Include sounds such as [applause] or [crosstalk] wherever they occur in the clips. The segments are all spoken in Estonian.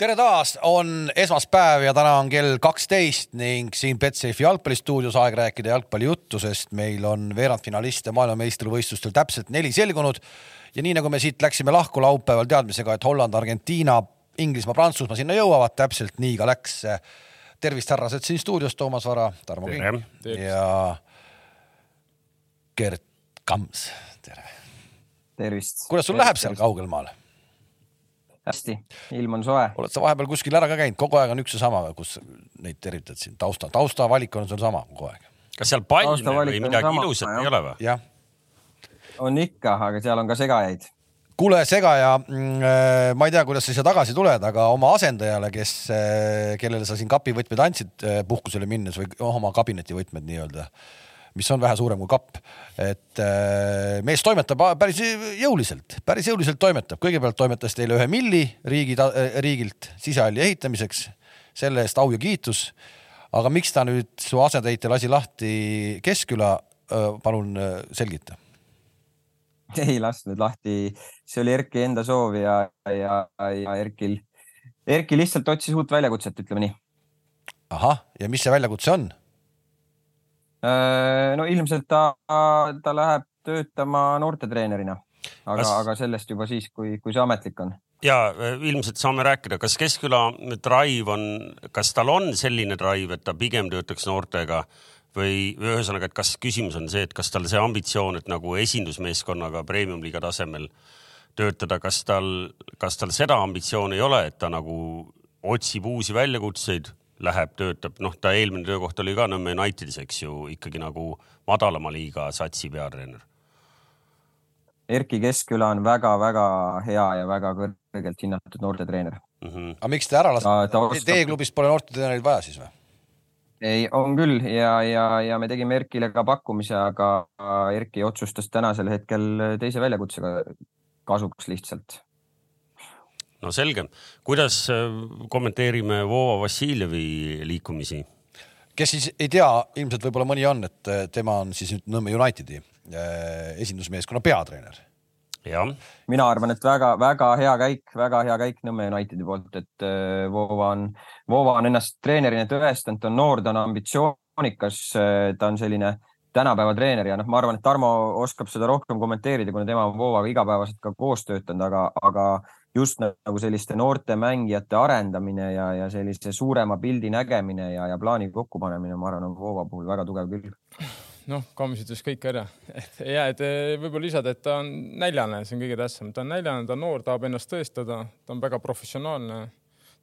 tere taas, on esmaspäev ja täna on kell kaksteist ning siin Betsafe jalgpallistuudios aeg rääkida jalgpallijuttu, sest meil on veerandfinaliste maailmameistrivõistlustel täpselt neli selgunud. ja nii nagu me siit läksime lahku laupäeval teadmisega, et Holland, Argentiina, Inglismaa, Prantsusmaa sinna jõuavad, täpselt nii ka läks. tervist, härrased siin stuudios, Toomas Vara, Tarmo Kink ja Gert Kams, tere. tervist. kuidas sul tervist, läheb seal kaugel maal? Hästi, ilm on soe. oled sa vahepeal kuskil ära ka käinud, kogu aeg on üks ja sama, kus neid tervitad siin tausta, taustavalik on sul sama kogu aeg. kas seal palme või on midagi ilusat ei ole või? jah, on ikka, aga seal on ka segajaid. kuule segaja mm,, äh, ma ei tea, kuidas sa siia tagasi tuled, aga oma asendajale, kes, kellele sa siin kapivõtmed andsid äh, puhkusele minnes või oh, oma kabinetivõtmed nii-öelda, mis on vähe suurem kui kapp, et äh, mees toimetab päris jõuliselt, päris jõuliselt toimetab, kõigepealt toimetas teile ühe milli riigi, riigilt sisehalli ehitamiseks, selle eest au ja kiitus. aga miks ta nüüd su asetäitja lasi lahti Keskküla, palun äh, selgita ei lasknud lahti, see oli Erki enda soov ja, ja, ja Erkil, Erki lihtsalt otsis uut väljakutset, ütleme nii. ahah, ja mis see väljakutse on? Äh, no ilmselt ta, ta läheb töötama noortetreenerina, aga Kas- aga sellest juba siis, kui, kui see ametlik on. ja äh, ilmselt saame rääkida, kas Keskküla drive on, kas tal on selline drive, et ta pigem töötaks noortega või või ühesõnaga, et kas küsimus on see, et kas tal see ambitsioon, et nagu esindusmeeskonnaga premium-liiga tasemel töötada, kas tal, kas tal seda ambitsiooni ei ole, et ta nagu otsib uusi väljakutseid, läheb, töötab, noh, ta eelmine töökoht oli ka Nõmme Unitedis, eks ju, ikkagi nagu madalama liiga satsi peatreener. Erki Keskküla on väga-väga hea ja väga kõrgelt hinnatud noortetreener. Mm -hmm. aga miks te ära Ta- ta oskab- Teie klubis pole noortetreenereid vaja siis või? ei, on küll ja, ja, ja me tegime Erkile ka pakkumise, aga Erki otsustas tänasel hetkel teise väljakutsega kasuks lihtsalt. No selge, kuidas äh, kommenteerime Vova Vassiljevi liikumisi? kes siis ei tea, ilmselt võib-olla mõni on, et äh, tema on siis nüüd Nõmme Unitedi äh, esindusmeeskonna peatreener. mina arvan, et väga-väga hea käik, väga hea käik Nõmme Unitedi poolt, et Voova on, Voova on ennast treenerina tõestanud, ta on noor, ta on ambitsioonikas, ta on selline tänapäeva treener ja noh, ma arvan, et Tarmo oskab seda rohkem kommenteerida, kuna tema on Voovaga igapäevaselt ka koos töötanud, aga, aga just nagu selliste noorte mängijate arendamine ja, ja sellise suurema pildi nägemine ja, ja plaani kokkupanemine, ma arvan, on Voova puhul väga tugev küll. noh, Kams ütles kõik ära, et ja et eh, võib-olla lisada, et ta on näljane, see on kõige tähtsam, ta on näljane, ta on noor, tahab ennast tõestada, ta on väga professionaalne,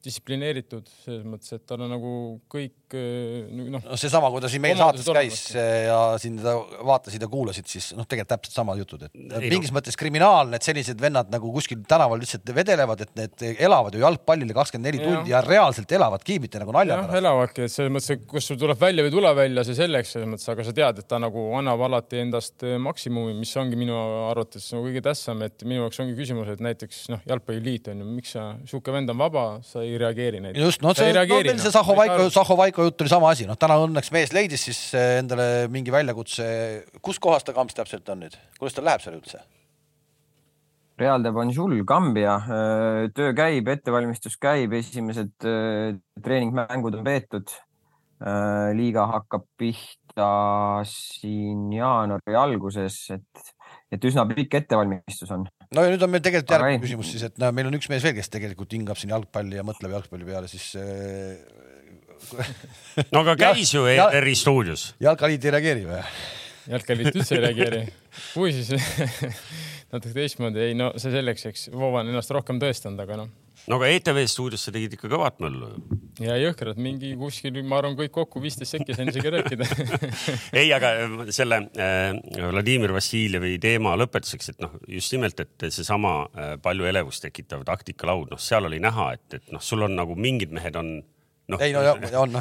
distsiplineeritud selles mõttes, et tal on nagu kõik eh, noh, no seesama, kui ta siin meie saates käis äh, ja siin teda vaatasid ja kuulasid, siis noh, tegelikult täpselt samad jutud, et Ei, mingis mõttes kriminaalne, et sellised vennad nagu kuskil tänaval lihtsalt vedelevad, et need elavad ju jalgpallile kakskümmend neli tundi ja reaalselt elavadki mitte nagu nalja pärast. elavadki, et selles mõttes, et kas sul tuleb välja või ei tule välja, see selleks selles mõttes, aga sa tead, et ta nagu annab alati endast eh, maksimumi, mis ongi minu arvates nagu kõige tähtsam, et minu jaoks ongi küsimus, et näiteks noh, jalgpalliliit on ju, miks sa, sihuke vend on vaba, sa ei reageeri näiteks. just, no see, ei no meil see noh. Saho ei saa Vaiko. Saho Vaiko jutt oli sama asi, noh täna õnneks mees leidis siis äh, endale mingi väljakutse. kus kohas ta kamps täpselt on nüüd, kuidas tal läheb seal üldse? Real de Banjul, Kambja, töö käib, ettevalmistus käib, esimesed öö, treeningmängud on peetud. liiga hakkab pihta siin jaanuari alguses, et, et üsna pikk ettevalmistus on. no ja nüüd on meil tegelikult järgmine ei. küsimus siis, et no, meil on üks mees veel, kes tegelikult hingab siin jalgpalli ja mõtleb jalgpalli peale, siis äh, no aga käis ju Ja- ERR-i stuudios. jalkaliit ei reageeri või? jalgpalliliit üldse ei reageeri. [laughs] kui siis [laughs] natuke teistmoodi, ei no see selleks, eks Vova on ennast rohkem tõestanud, aga noh no aga ETV stuudios sa tegid ikka kõvat möllu ju. ja jõhkrad mingi kuskil, ma arvan, kõik kokku viisteist sekki sain isegi rääkida [laughs] ei, aga äh, selle äh, Vladimir Vassiljevi teema lõpetuseks, et noh, just nimelt, et seesama äh, palju elevust tekitav taktikalaud, noh, seal oli näha, et, et noh, sul on nagu mingid mehed on noh ei no ja, on.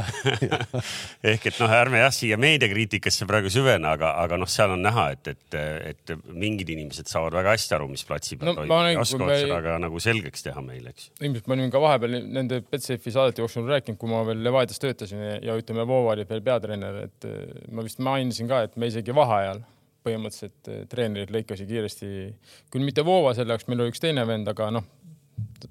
[laughs] Ehk et noh, ärme jah siia meediakriitikasse praegu süvene, aga, aga noh, seal on näha, et, et, et mingid inimesed saavad väga hästi aru, mis platsi peal No toimub. ja oskavad me- seda ka nagu selgeks teha meile, eks. ilmselt me olime ka vahepeal nende Betsafe saadete jooksul rääkinud, kui ma veel Levadias töötasin ja, ja ütleme, Voova oli veel peatreener, et eh, ma vist mainisin ka, et me isegi vaheajal põhimõtteliselt eh, treenerid lõikasid kiiresti, küll mitte Voova selle jaoks, meil oli üks teine vend, aga noh,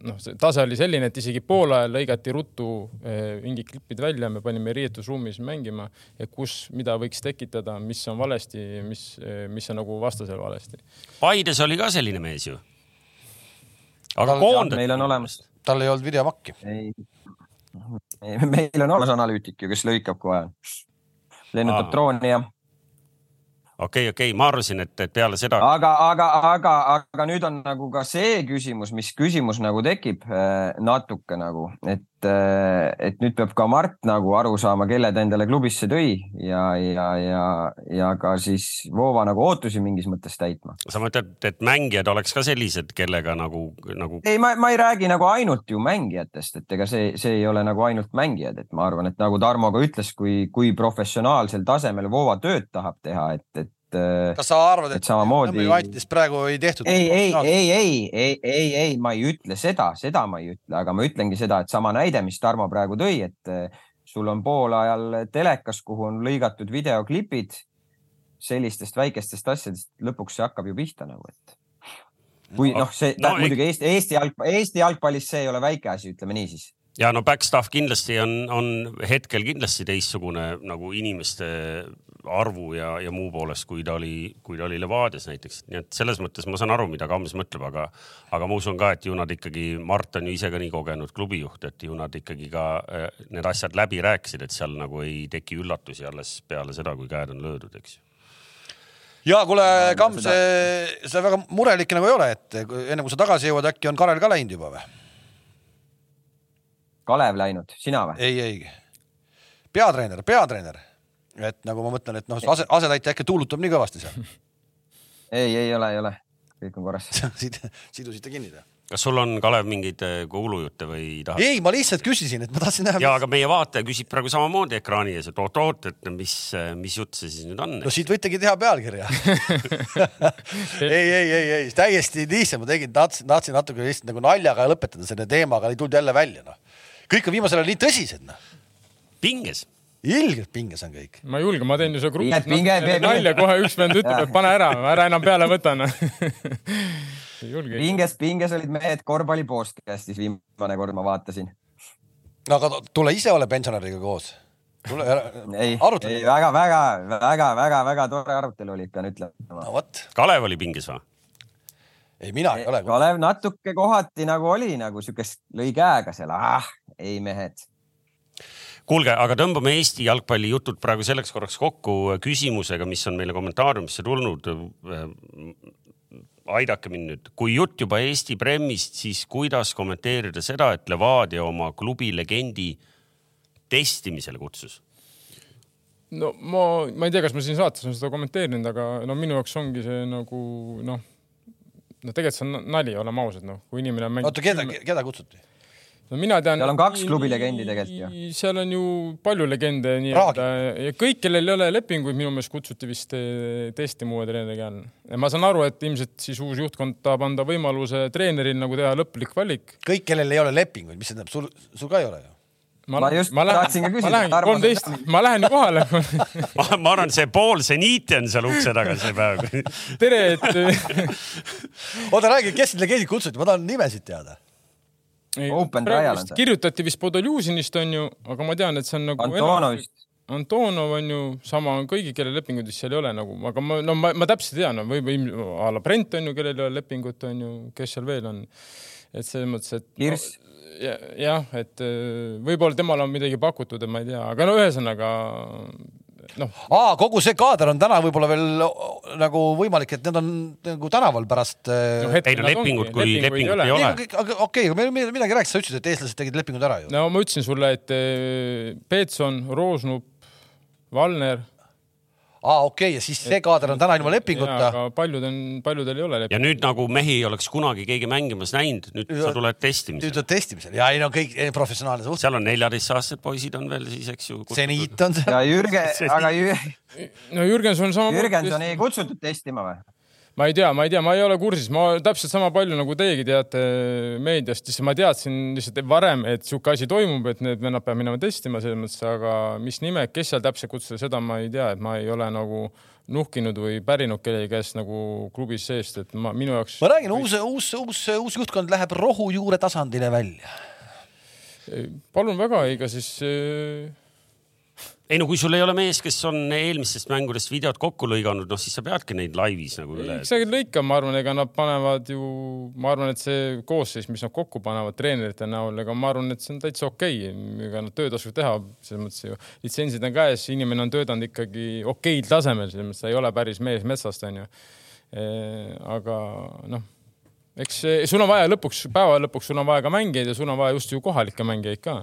noh, see tase oli selline, et isegi poolajal lõigati ruttu eh, mingid klipid välja, me panime riietusruumis mängima, et kus, mida võiks tekitada, mis on valesti, mis, mis on nagu vastasel valesti. Paides oli ka selline mees ju. aga Tal- koondati. meil on olemas, tal ei olnud videomakki. ei, meil on olemas analüütik ju, kes lõikab kohe. lennutab drooni ja, okei, okei, ma arvasin, et, et peale seda aga, aga, aga, aga nüüd on nagu ka see küsimus, mis küsimus nagu tekib äh, natuke nagu, et, et nüüd peab ka Mart nagu aru saama, kelle ta endale klubisse tõi ja, ja, ja, ja ka siis Voova nagu ootusi mingis mõttes täitma. sa mõtled, et mängijad oleks ka sellised, kellega nagu, nagu ei, ma, ma ei räägi nagu ainult ju mängijatest, et ega see, see ei ole nagu ainult mängijad, et ma arvan, et nagu Tarmo ka ütles, kui, kui professionaalsel tasemel Voova tööd tahab teha, et, et äh, kas sa arvad, Et et samamoodi- Nõmme United praegu ei tehtud? ei, ei, ei, ei, ei, ei, ei, ma ei ütle seda, seda ma ei ütle, aga ma ütlengi seda, et sama näide, mis Tarmo praegu tõi, et eh, sul on poolajal telekas, kuhu on lõigatud videoklipid sellistest väikestest asjadest, lõpuks see hakkab ju pihta nagu, et kui No, noh, see no no, ei- muidugi Eesti, Eesti jalg, Eesti jalgpallis see ei ole väike asi, ütleme niisiis. ja no backstaff kindlasti on, on hetkel kindlasti teistsugune nagu inimeste arvu ja, ja muu poolest, kui ta oli, kui ta oli Levadias näiteks, nii et selles mõttes ma saan aru, mida Kams mõtleb, aga, aga ma usun ka, et ju nad ikkagi, Mart on ju ise ka nii kogenud klubijuht, et ju nad ikkagi ka äh, need asjad läbi rääkisid, et seal nagu ei teki üllatusi alles peale seda, kui käed on löödud, eks ju. ja kuule, Kams, sa väga murelik nagu ei ole, et enne kui sa tagasi jõuad, äkki on Karel ka läinud juba või? Kalev läinud, sina või? ei, ei, peatreener, peatreener, et nagu ma mõtlen, et noh, ase, asetäitja äkki tuulutab nii kõvasti seal. [laughs] ei, ei ole, ei ole, kõik on korras. [laughs] sidusite kinni või? kas sul on, Kalev, mingeid äh, kuulujutte või tahad? ei, ma lihtsalt küsisin, et ma tahtsin näha. ja aga meie vaataja küsib praegu samamoodi ekraani ees, et oot-oot, et mis, mis jutt see siis nüüd on no? siit võitegi teha pealkirja [laughs] ei, ei, ei, ei täiesti niisama ma tegin, tahtsin, tahtsin natuke lihtsalt nagu naljaga lõpetada selle teema, aga ei tulnud jälle välja noh. kõik on viimasel ajal nii tõsised noh, pinges ilgelt pinges on kõik. ma ei julge, ma teen ju seal grupis nalja, kohe üks vend ütleb, et pane ära, ära enam peale võta noh. [laughs] ei julge. pinges, pinges olid mehed korvpalli podcast'is viimane kord ma vaatasin. no aga tule ise ole pensionäriga koos. tule ei, ei arutleme. väga, väga, väga, väga, väga tore arutelu oli, pean ütlema no vot, Kalev oli pinges või? ei mina ei ole. Kalev natuke kohati nagu oli nagu siukest, lõi käega seal, ah, ei mehed. kuulge, aga tõmbame Eesti jalgpalli jutud praegu selleks korraks kokku küsimusega, mis on meile kommentaariumisse tulnud. aidake mind nüüd, kui jutt juba Eesti Premist, siis kuidas kommenteerida seda, et Levadia oma klubi legendi testimisele kutsus? no ma, ma ei tea, kas ma siin saates olen seda kommenteerinud, aga no minu jaoks ongi see nagu noh, no tegelikult see on nali, oleme ausad, noh, kui inimene mängib. oota, keda, keda kutsuti? No mina tean. Seal on kaks klubi legendi tegelikult ju. seal on ju palju legende nii-öelda ja kõik, kellel ei ole lepinguid, minu meelest kutsuti vist eh, testima uue treeneri all. ma saan aru, et ilmselt siis uus juhtkond tahab anda võimaluse treeneril nagu teha lõplik valik. kõik, kellel ei ole lepinguid, mis see tähendab, sul, sul ka ei ole ju? Ma just tahtsin ka küsida, ma lähen kolmteist ma lähen ju kohale. [laughs] ma, ma arvan, see pool seniiti on seal ukse taga see päev. tere, et [laughs] oota, räägi, kes need legendid kutsuti, ma tahan nimesid teada. Open trial on see. kirjutati vist Podoljuzinist onju, aga ma tean, et see on nagu. Antonovist. Antonov on ju sama on kõigi, kelle lepinguid vist seal ei ole nagu, aga ma, no ma, ma täpselt ei tea, no või, või a la Brent on ju, kellel ei ole lepingut, on ju, kes seal veel on. et selles mõttes, et. Kirss. jah, et äh, võib-olla temale on midagi pakutud ma ei tea, aga no ühesõnaga noh, aa, kogu see kaader on täna võib-olla veel nagu võimalik, et need on nagu tänaval pärast no äh,. Ei, no lepingut kui lepingut ei ole. aga okei, aga me midagi rääkis, sa ütlesid, et eestlased tegid lepingud ära ju. no ma ütlesin sulle, et äh, Peetson, Roosnup, Valner. aa, okei, ja siis see kaader on täna ilma lepinguta. aga paljud on, paljudel ei ole ja lepingut. nüüd nagu mehi ei oleks kunagi keegi mängimas näinud, nüüd sa tuled nüüd testimisele. on testimisel ja ei no kõik professionaalne suht-. seal on neljateistaastased poisid on veel siis, eks ju. seniit on see. ja Jürgen, [laughs] aga Jür- no Jürgenson samamoodi. Jürgenson ei kutsutud testima või? Ma ei tea, ma ei tea, ma ei ole kursis, ma täpselt sama palju nagu teiegi teate meediast, siis ma teadsin lihtsalt varem, et sihuke asi toimub, et need vennad peavad minema testima selles mõttes, aga mis nime, kes seal täpselt kutsuda, seda ma ei tea, et ma ei ole nagu nuhkinud või pärinud kellegi käest nagu klubis seest, et ma, minu jaoks. ma räägin, uus, uus, uus, uus juhtkond läheb rohujuure tasandile välja. palun väga, ega siis äh ei no kui sul ei ole mees, kes on eelmistest mängudest videot kokku lõiganud, noh siis sa peadki neid laivis nagu üle. see lõika, ma arvan, ega nad panevad ju, ma arvan, et see koosseis, mis nad kokku panevad treenerite näol, ega ma arvan, et see on täitsa okei okay., ega nad töötasu teha, selles mõttes ju litsentsid on käes, inimene on töötanud ikkagi okeil tasemel, selles mõttes ta ei ole päris mees metsast, onju. aga noh eks sul on vaja lõpuks, päeva lõpuks sul on vaja ka mängijaid ja sul on vaja just ju kohalikke mängijaid ka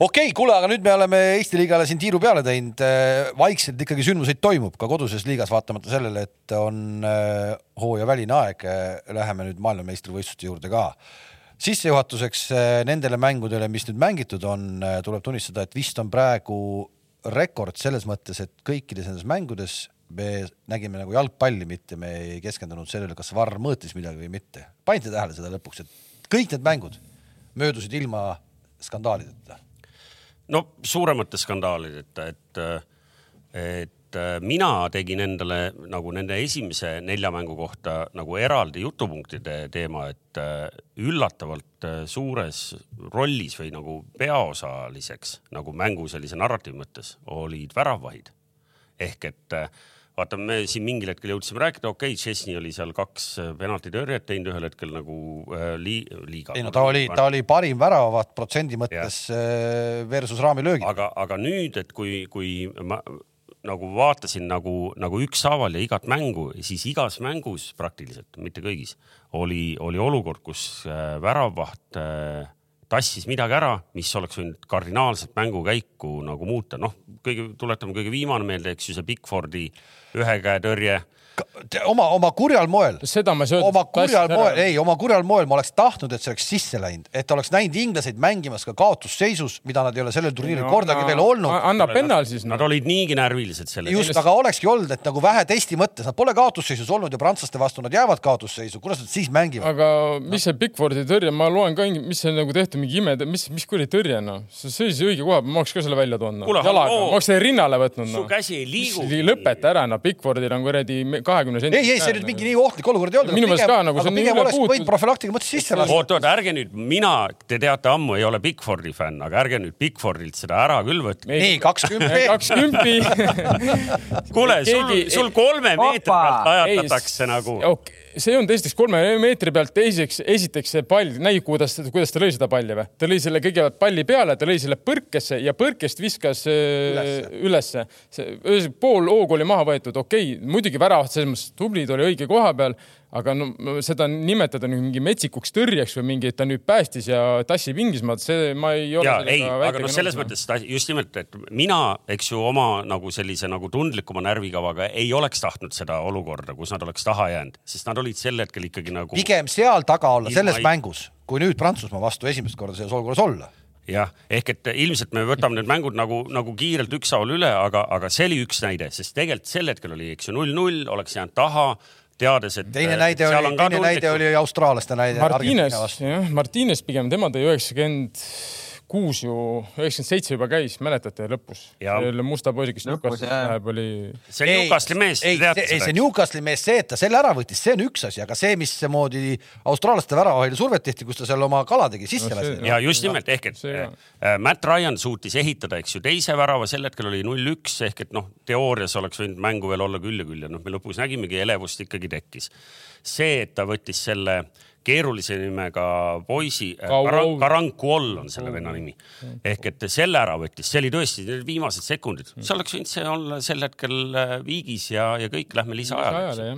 okei okay,, kuule, aga nüüd me oleme Eesti liigale siin tiiru peale teinud. Äh, vaikselt ikkagi sündmuseid toimub ka koduses liigas, vaatamata sellele, et on äh, hooajaväline aeg. Äh, läheme nüüd maailmameistrivõistluste juurde ka. sissejuhatuseks nendele mängudele, mis nüüd mängitud on, tuleb tunnistada, et vist on praegu rekord selles mõttes, et kõikides nendes mängudes me nägime nagu jalgpalli, mitte me ei keskendunud sellele, kas Varr mõõtis midagi või mitte. panite tähele seda lõpuks, et kõik need mängud möödusid ilma skandaalideta no suuremate skandaalideta, et, et mina tegin endale nagu nende esimese nelja mängu kohta nagu eraldi jutupunktide teema, et üllatavalt suures rollis või nagu peaosaliseks nagu mängu sellise narratiivi mõttes olid väravvahid. ehk et vaata, me siin mingil hetkel jõudsime rääkida, okei okay,, Chesney oli seal kaks äh, penaltitõrjet teinud ühel hetkel nagu äh, li, liiga. ei no ta oli, ta oli parim väravaht protsendi mõttes ja. Äh, versus raamilöögi. aga, aga nüüd, et kui, kui ma nagu vaatasin nagu, nagu ükshaaval ja igat mängu, siis igas mängus praktiliselt, mitte kõigis, oli, oli olukord, kus väravvaht äh, tassis midagi ära, mis oleks võinud kardinaalselt mängukäiku nagu muuta, noh, kõige, tuletame kõige viimane meelde, eks ju, see Bigfordi ühe käe tõrje oma, oma kurjal moel. seda ma ei öelda. oma kurjal moel, ei, oma kurjal moel ma oleks tahtnud, et see oleks sisse läinud, et oleks näinud inglaseid mängimas ka kaotusseisus, mida nad ei ole sellel turniiril no, kordagi no, veel olnud. anna pennal siis no.. Nad olid niigi närvilised selle. just, aga olekski olnud, et nagu vähe testi mõttes, nad pole kaotusseisus olnud ja prantslaste vastu nad jäävad kaotusseisu, kuidas nad siis mängivad? aga mis see Bigfordi tõrje, ma loen ka, mis see nagu tehtud, mingi ime, mis, mis kuradi tõrje noh, see seisis õige koha ma oleks ka selle välja toonud no.. jalaga, ma oleks selle rinnale võtnud no.. su käsi ei liigu. lõpeta ära, noh, Bigfordil on kuradi kahekümne sendi. ei, ei, see nüüd mingi nii ohtlik olukord ei olnud. minu meelest ka nagu see on nii üle puutud. võid profülaktika mõttes sisse lasta. oot, oot, ärge nüüd, mina, te teate ammu, ei ole Bigfordi fänn, aga ärge nüüd Bigfordilt seda ära küll võtke. nii, kaks kümpi. kaks kümpi [laughs] kuule, sul, sul kolme meetri pealt ajatatakse nagu okay see ei olnud esiteks kolme meetri pealt, teiseks, esiteks see pall, näi, kuidas, kuidas ta lõi seda palli või? ta lõi selle kõigepealt palli peale, ta lõi selle põrkesse ja põrkest viskas ülesse, ülesse.. see pool hoogu oli maha võetud, okei okay,, muidugi väravat selles mõttes tubli, ta oli õige koha peal aga no seda nimetada nüüd mingi metsikuks tõrjeks või mingi, et ta nüüd päästis ja tassib Inglismaad, see ma ei ole. ei, aga noh, selles mõttes just nimelt, et mina, eks ju, oma nagu sellise nagu tundlikuma närvikavaga ei oleks tahtnud seda olukorda, kus nad oleks taha jäänud, sest nad olid sel hetkel ikkagi nagu. pigem seal taga olla selles ei... mängus, kui nüüd Prantsusmaa vastu esimest korda selles olukorras olla jah, ehk et ilmselt me võtame need mängud nagu, nagu kiirelt ükshaaval üle, aga, aga see oli üks näide, sest tegelikult sel hetkel oli, eks ju, null-null, oleks jäänud taha teades, et. teine näide oli, teine näide oli austraallaste näide. Martines, jah, Martines pigem, tema tõi üheksakümmend kuus ju, üheksakümmend seitse juba käis, mäletate, lõpus. selle musta poisi, kes Newcastle'is läheb, oli. see Newcastle'i mees. ei, ei, see Newcastle'i mees, see, et ta selle ära võttis, see on üks asi, aga see, mismoodi austraallaste väravahile survet tehti, kus ta seal oma kala tegi, sisse lasi no,. ja just nimelt ehk, et see, äh, Matt Ryan suutis ehitada, eks ju, teise värava, sel hetkel oli null-üks ehk et noh, teoorias oleks võinud mängu veel olla küll ja küll ja noh, me lõpus nägimegi, elevust ikkagi tekkis. see, et ta võttis selle äh, keerulise nimega poisi äh, Karang, Karankuol on selle venna nimi. ehk et selle ära võttis, see oli tõesti viimased sekundid, see oleks võinud see olla sel hetkel äh, viigis ja, ja kõik lähme lisaajale.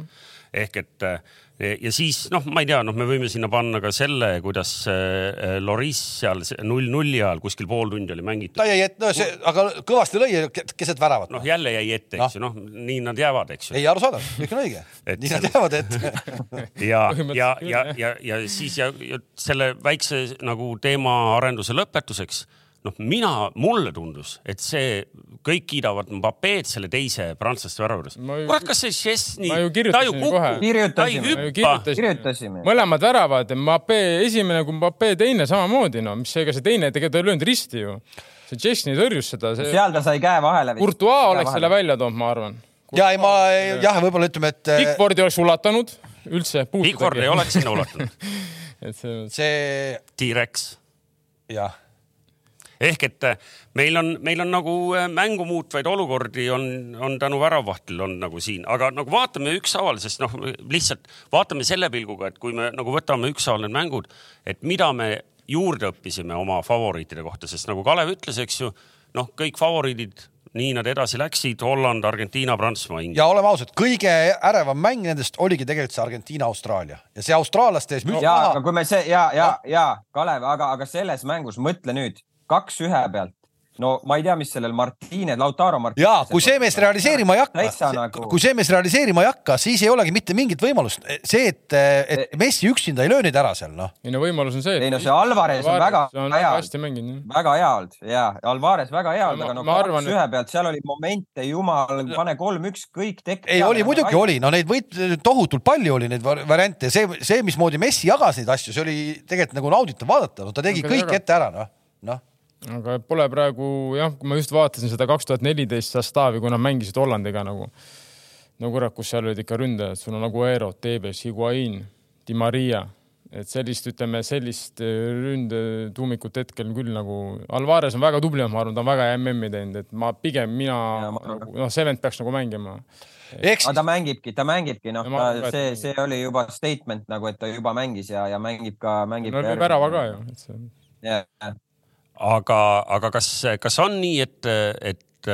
ehk et äh, ja siis noh, ma ei tea, noh, me võime sinna panna ka selle, kuidas äh, Loris seal null-nulli ajal kuskil pool tundi oli mängitud. ta jäi ette, no see, aga kõvasti lõi keset väravat. noh, jälle jäi ette, eks ju, noh, nii nad jäävad, eks ju. ei, arusaadav, kõik on õige nii nad jäävad ette [laughs] ja, ja, ja, ja, ja siis ja, ja selle väikse nagu teema arenduse lõpetuseks noh, mina, mulle tundus, et see, kõik kiidavad Mbapped selle teise prantslaste värava juures. Kurat, kas see Chesney, ta ju kukub, ta ei Kirjutasime. Ma ju hüppa. mõlemad väravad, Mbappe esimene kui Mbappe teine samamoodi, no mis, ega see teine tegelikult ei löönud risti ju. see Chesney tõrjus seda, see seal ta sai käe vahele. Courtois oleks selle välja toonud, ma arvan. ja ei, ma jah, võib-olla ütleme, et Bigfordi oleks ulatanud üldse. Bigford ei oleks sinna ulatunud. [laughs] et see, see T-Rex jah, ehk et äh, meil on, meil on nagu äh, mängu muutvaid olukordi on, on tänu väravvahtil on nagu siin, aga nagu vaatame ükshaaval, sest noh, lihtsalt vaatame selle pilguga, et kui me nagu võtame ükshaaval need mängud, et mida me juurde õppisime oma favoriitide kohta, sest nagu Kalev ütles, eks ju, noh, kõik favoriidid, nii nad edasi läksid, Holland, Argentiina, Prantsusmaa, Inglismaa. ja oleme ausad, kõige ärevam mäng nendest oligi tegelikult see Argentiina-Austraalia ja see austraallaste ees müts ja, aga maha. kui me see ja, ja, ja Kalev, aga, aga selles mängus mõtle nüüd kaks ühe pealt. no ma ei tea, mis sellel Martine, Lautaro Martine. ja kui see mees realiseerima ei hakka nagu, kui see mees realiseerima ei hakka, siis ei olegi mitte mingit võimalust. see, et, et Messi üksinda ei löö neid ära seal, noh. ei no võimalus on see. ei no see Alvarez on väga on hea, hästi mänginud. väga hea olnud ja Alvarez väga hea olnud, aga no kaks arvan, ühe pealt, seal oli momente, jumal, pane kolm-üks, kõik tekk. ei, oli muidugi oli, no neid võit tohutult palju oli neid var- variante, see, see, mismoodi Messi jagas neid asju, see oli tegelikult nagu nauditav vaadata, no ta tegi kõik väga- ette ära, noh, noh. Aga pole praegu jah, kui ma just vaatasin seda kaks tuhat neliteist Sastavi, kui nad mängisid Hollandiga nagu. no kurat, kus seal olid ikka ründajad, sul on Aguero, Tevez, Higuain, Di Maria, et sellist, ütleme sellist äh, ründetuumikut hetkel küll nagu, Alvarez on väga tubli, ma arvan, ta on väga hea MM-i teinud, et ma pigem mina ka. noh, see vend peaks nagu mängima. ehk aga siis ta mängibki, ta mängibki, noh et see, ta see oli juba statement nagu, et ta juba mängis ja, ja mängib ka, mängib no värava ka ju, et see ja, aga, aga kas, kas on nii, et, et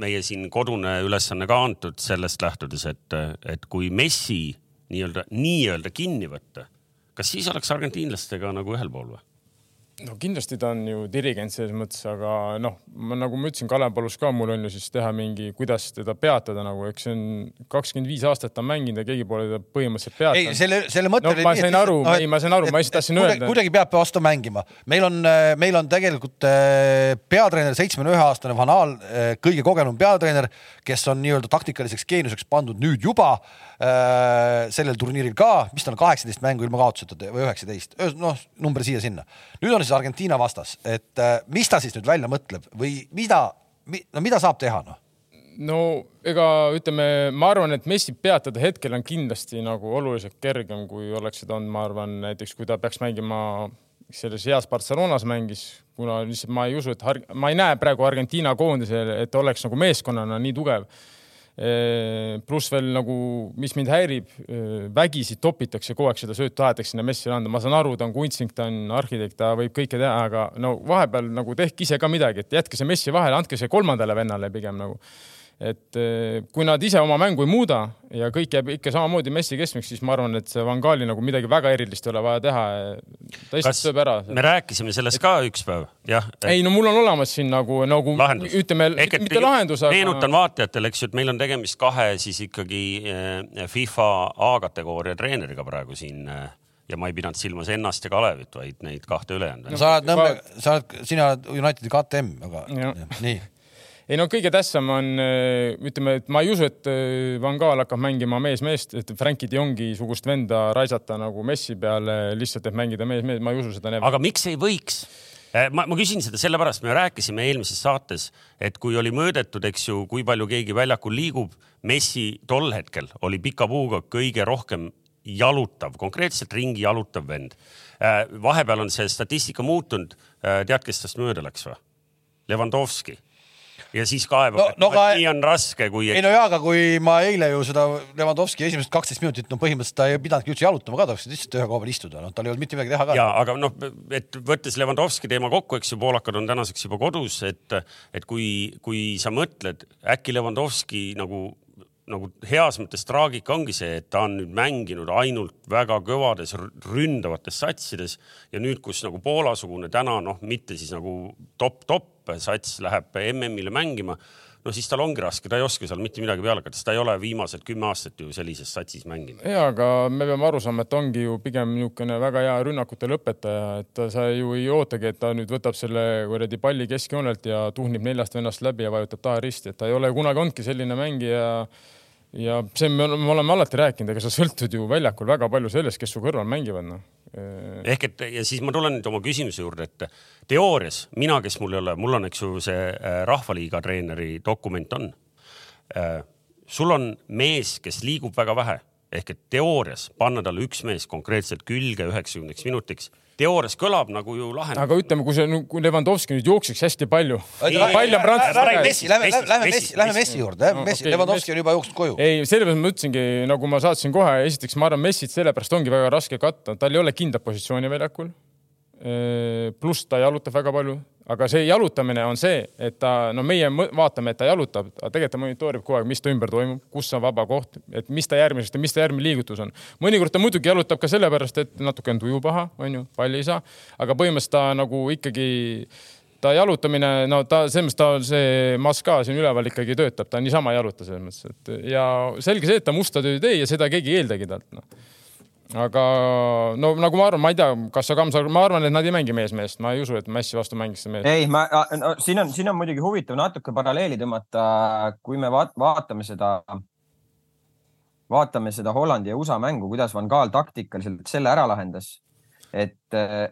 meie siin kodune ülesanne ka antud sellest lähtudes, et, et kui Messi nii-öelda, nii-öelda kinni võtta, kas siis oleks argentiinlastega nagu ühel pool või? No kindlasti ta on ju dirigent selles mõttes, aga noh, ma nagu ma ütlesin, Kalev palus ka mul on ju siis teha mingi, kuidas teda peatada nagu, eks see on kakskümmend viis aastat ta on mänginud ja keegi pole teda põhimõtteliselt ei, peatanud. selle, selle mõte No oli ma sain aru, ei, ma sain aru, ma lihtsalt tahtsin kuidagi- öelda. kuidagi peab vastu mängima. meil on, meil on tegelikult äh, peatreener, seitsmekümne ühe aastane Van Aal, kõige kogenum peatreener, kes on nii-öelda taktikaliseks geeniuseks pandud nüüd juba äh, sellel turniiril ka, mis ta on, kaheksateist mängu ilma kaotuseta või üheksateist, noh, number siia-sinna. nüüd on siis Argentiina vastas, et äh, mis ta siis nüüd välja mõtleb või mida, no mida saab teha, noh? no ega ütleme, ma arvan, et Messi peatada hetkel on kindlasti nagu oluliselt kergem, kui oleks seda olnud, ma arvan, näiteks kui ta peaks mängima selles heas Barcelonas mängis, kuna lihtsalt ma ei usu, et ma ei näe praegu Argentiina koondisel, et oleks nagu meeskonnana nii tugev. Pluss veel nagu, mis mind häirib, vägisi topitakse kogu aeg seda söötu tahetakse sinna Messile anda, ma saan aru, ta on kunstnik, ta on arhitekt, ta võib kõike teha, aga no vahepeal nagu tehke ise ka midagi, et jätke see Messi vahele, andke see kolmandale vennale pigem nagu et eh, kui nad ise oma mängu ei muuda ja kõik jääb ikka samamoodi Messi keskmiseks, siis ma arvan, et see Van Gaali nagu midagi väga erilist ei ole vaja teha. ta lihtsalt sööb ära. me rääkisime sellest ka üks päev, jah? ei no mul on olemas siin nagu, nagu lahendus. ütleme, mitte lahendus, aga. meenutan vaatajatele, eks ju, et meil on tegemist kahe siis ikkagi eh, FIFA A-kategooria treeneriga praegu siin eh, ja ma ei pidanud silmas ennast ja Kalevit, vaid neid kahte ülejäänud. sa oled Nõmme, sa oled, sina oled Unitedi KTM, aga Jah. nii ei no kõige tähtsam on, ütleme, et ma ei usu, et eh, Van Gaal hakkab mängima mees-meest, et Frankie de Jongi sugust venda raisata nagu Messi peale lihtsalt, et mängida mees-mees, ma ei usu seda. aga miks ei võiks? ma, ma küsin seda sellepärast, me rääkisime eelmises saates, et kui oli mõõdetud, eks ju, kui palju keegi väljakul liigub, Messi tol hetkel oli pika puuga kõige rohkem jalutav, konkreetselt ringi jalutav vend. vahepeal on see statistika muutunud. tead, kes tast mööda läks või? Levandovski. Ja siis kaebab No- no,, no et aga- nii on raske, kui ei no jaa, aga kui ma eile ju seda Levandovski esimesed kaksteist minutit, no põhimõtteliselt ta ei pidanudki üldse jalutama ka, ta oleks lihtsalt ühe koha peal istuda, noh, tal ei olnud mitte midagi teha ka. ja aga noh, et võttes Levandovski teema kokku, eks ju, poolakad on tänaseks juba kodus, et, et kui, kui sa mõtled, äkki Levandovski nagu, nagu heas mõttes traagika ongi see, et ta on nüüd mänginud ainult väga kõvades ründavates satsides ja nüüd, kus nagu Poola-sugune täna noh, mitte siis nagu top-top sats läheb MM-ile mängima no siis tal ongi raske, ta ei oska seal mitte midagi peale hakata, sest ta ei ole viimased kümme aastat ju sellises satsis mänginud. ja, aga me peame aru saama, et ongi ju pigem niisugune väga hea rünnakute lõpetaja, et sa ju ei ootagi, et ta nüüd võtab selle kuradi palli keskjoonelt ja tuhnib neljast vennast läbi ja vajutab taha risti, et ta ei ole kunagi olnudki selline mängija ja see, me oleme alati rääkinud, ega sa sõltud ju väljakul väga palju sellest, kes su kõrval mängivad, noh. ehk et ja siis ma tulen nüüd oma küsimuse juurde, et teoorias mina, kes mul ei ole, mul on, eks ju, see äh, Rahvaliiga treeneri dokument on. Äh, sul on mees, kes liigub väga vähe ehk et teoorias panna talle üks mees konkreetselt külge üheksakümneks minutiks teoorias kõlab nagu ju lahendus. aga ütleme, kui see, kui Levanovski nüüd jookseks hästi palju. pall on Prantsusmaa käes. Lähme, lähme Messi, lähme Messi juurde, Messi, Levanovski on juba jooksnud koju. ei, sellepärast ma ütlesingi, nagu ma saatsin kohe, esiteks ma arvan, Messit sellepärast ongi väga raske katta, tal ei ole kindlat positsiooni väljakul. Pluss ta jalutab väga palju aga see jalutamine on see, et ta, no meie vaatame, et ta jalutab, aga tegelikult ta monitoorib kogu aeg, mis ta ümber toimub, kus on vaba koht, et mis ta järgmisest ja mis ta järgmine liigutus on. mõnikord ta muidugi jalutab ka sellepärast, et natuke on tuju paha, onju, palli ei saa, aga põhimõtteliselt ta nagu ikkagi ta jalutamine, no ta selles mõttes ta see maska siin üleval ikkagi töötab, ta niisama ei jaluta selles mõttes, et ja selge see, et ta musta tööd ei tee ja seda keegi ei eeldagi talt noh aga no nagu ma arvan, ma ei tea, kas sa Kamsar, ma arvan, et nad ei mängi mees-meest, ma ei usu, et Messi vastu mängiks mees. ei, ma no,, siin on, siin on muidugi huvitav natuke paralleeli tõmmata, kui me vaat, vaatame seda, vaatame seda Hollandi ja USA mängu, kuidas Van Gaal taktikaliselt selle ära lahendas. et,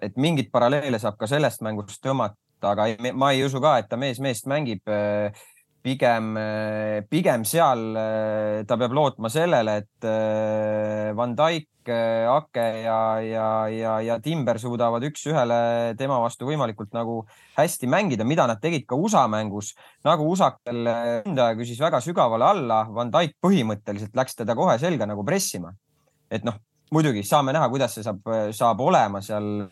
et mingeid paralleele saab ka sellest mängust tõmmata, aga ei, ma ei usu ka, et ta mees-meest mängib pigem, pigem seal ta peab lootma sellele, et Van Dijk Ake ja, ja, ja, ja Timber suudavad üks-ühele tema vastu võimalikult nagu hästi mängida, mida nad tegid ka USA mängus. nagu USA-kel ründaja küsis väga sügavale alla, Van Dijk põhimõtteliselt läks teda kohe selga nagu pressima. et noh, muidugi saame näha, kuidas see saab, saab olema seal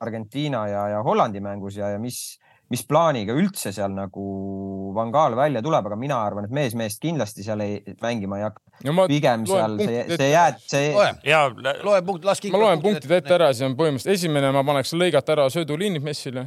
Argentiina ja, ja Hollandi mängus ja, ja mis mis plaaniga üldse seal nagu Van Gaal välja tuleb, aga mina arvan, et mees meest kindlasti seal ei, mängima ei hakka no. pigem seal see, see jääd, see. loe punkt, las ma loen punktid ette ära, siis on põhimõtteliselt esimene, ma paneks lõigata ära sööduliinid Messile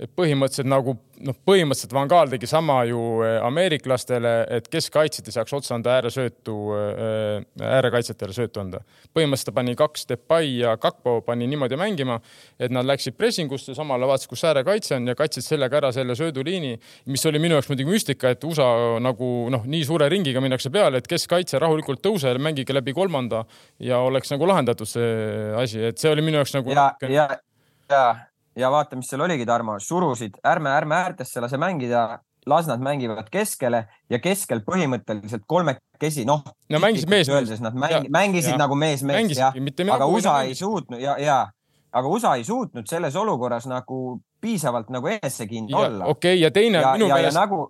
et põhimõtteliselt nagu noh, põhimõtteliselt Van Gaal tegi sama ju eh, ameeriklastele, et keskkaitsjad ei saaks otse anda ääresöötu, eh, äärekaitsjatele söötu anda. põhimõtteliselt ta pani kaks Depay ja Kakpo pani niimoodi mängima, et nad läksid pressingusse, samale vaatasid, kus äärekaitse on ja katsid sellega ära selle sööduliini, mis oli minu jaoks muidugi müstika, et USA nagu noh, nii suure ringiga minnakse peale, et keskkaitse rahulikult tõuseb, mängige läbi kolmanda ja oleks nagu lahendatud see asi, et see oli minu jaoks nagu. ja, ja, ja ja vaata, mis seal oligi, Tarmo, surusid, ärme, ärme äärtesse lase mängida, las nad mängivad keskele ja keskel põhimõtteliselt kolmekesi, noh. no mängisid mees-mees. Nad mäng, ja, mängisid ja. nagu mees-mees, jah. aga USA ei suutnud ja, ja, aga USA ei suutnud selles olukorras nagu piisavalt nagu enesekindel olla. okei okay,, ja teine ja, minu meelest. Nagu,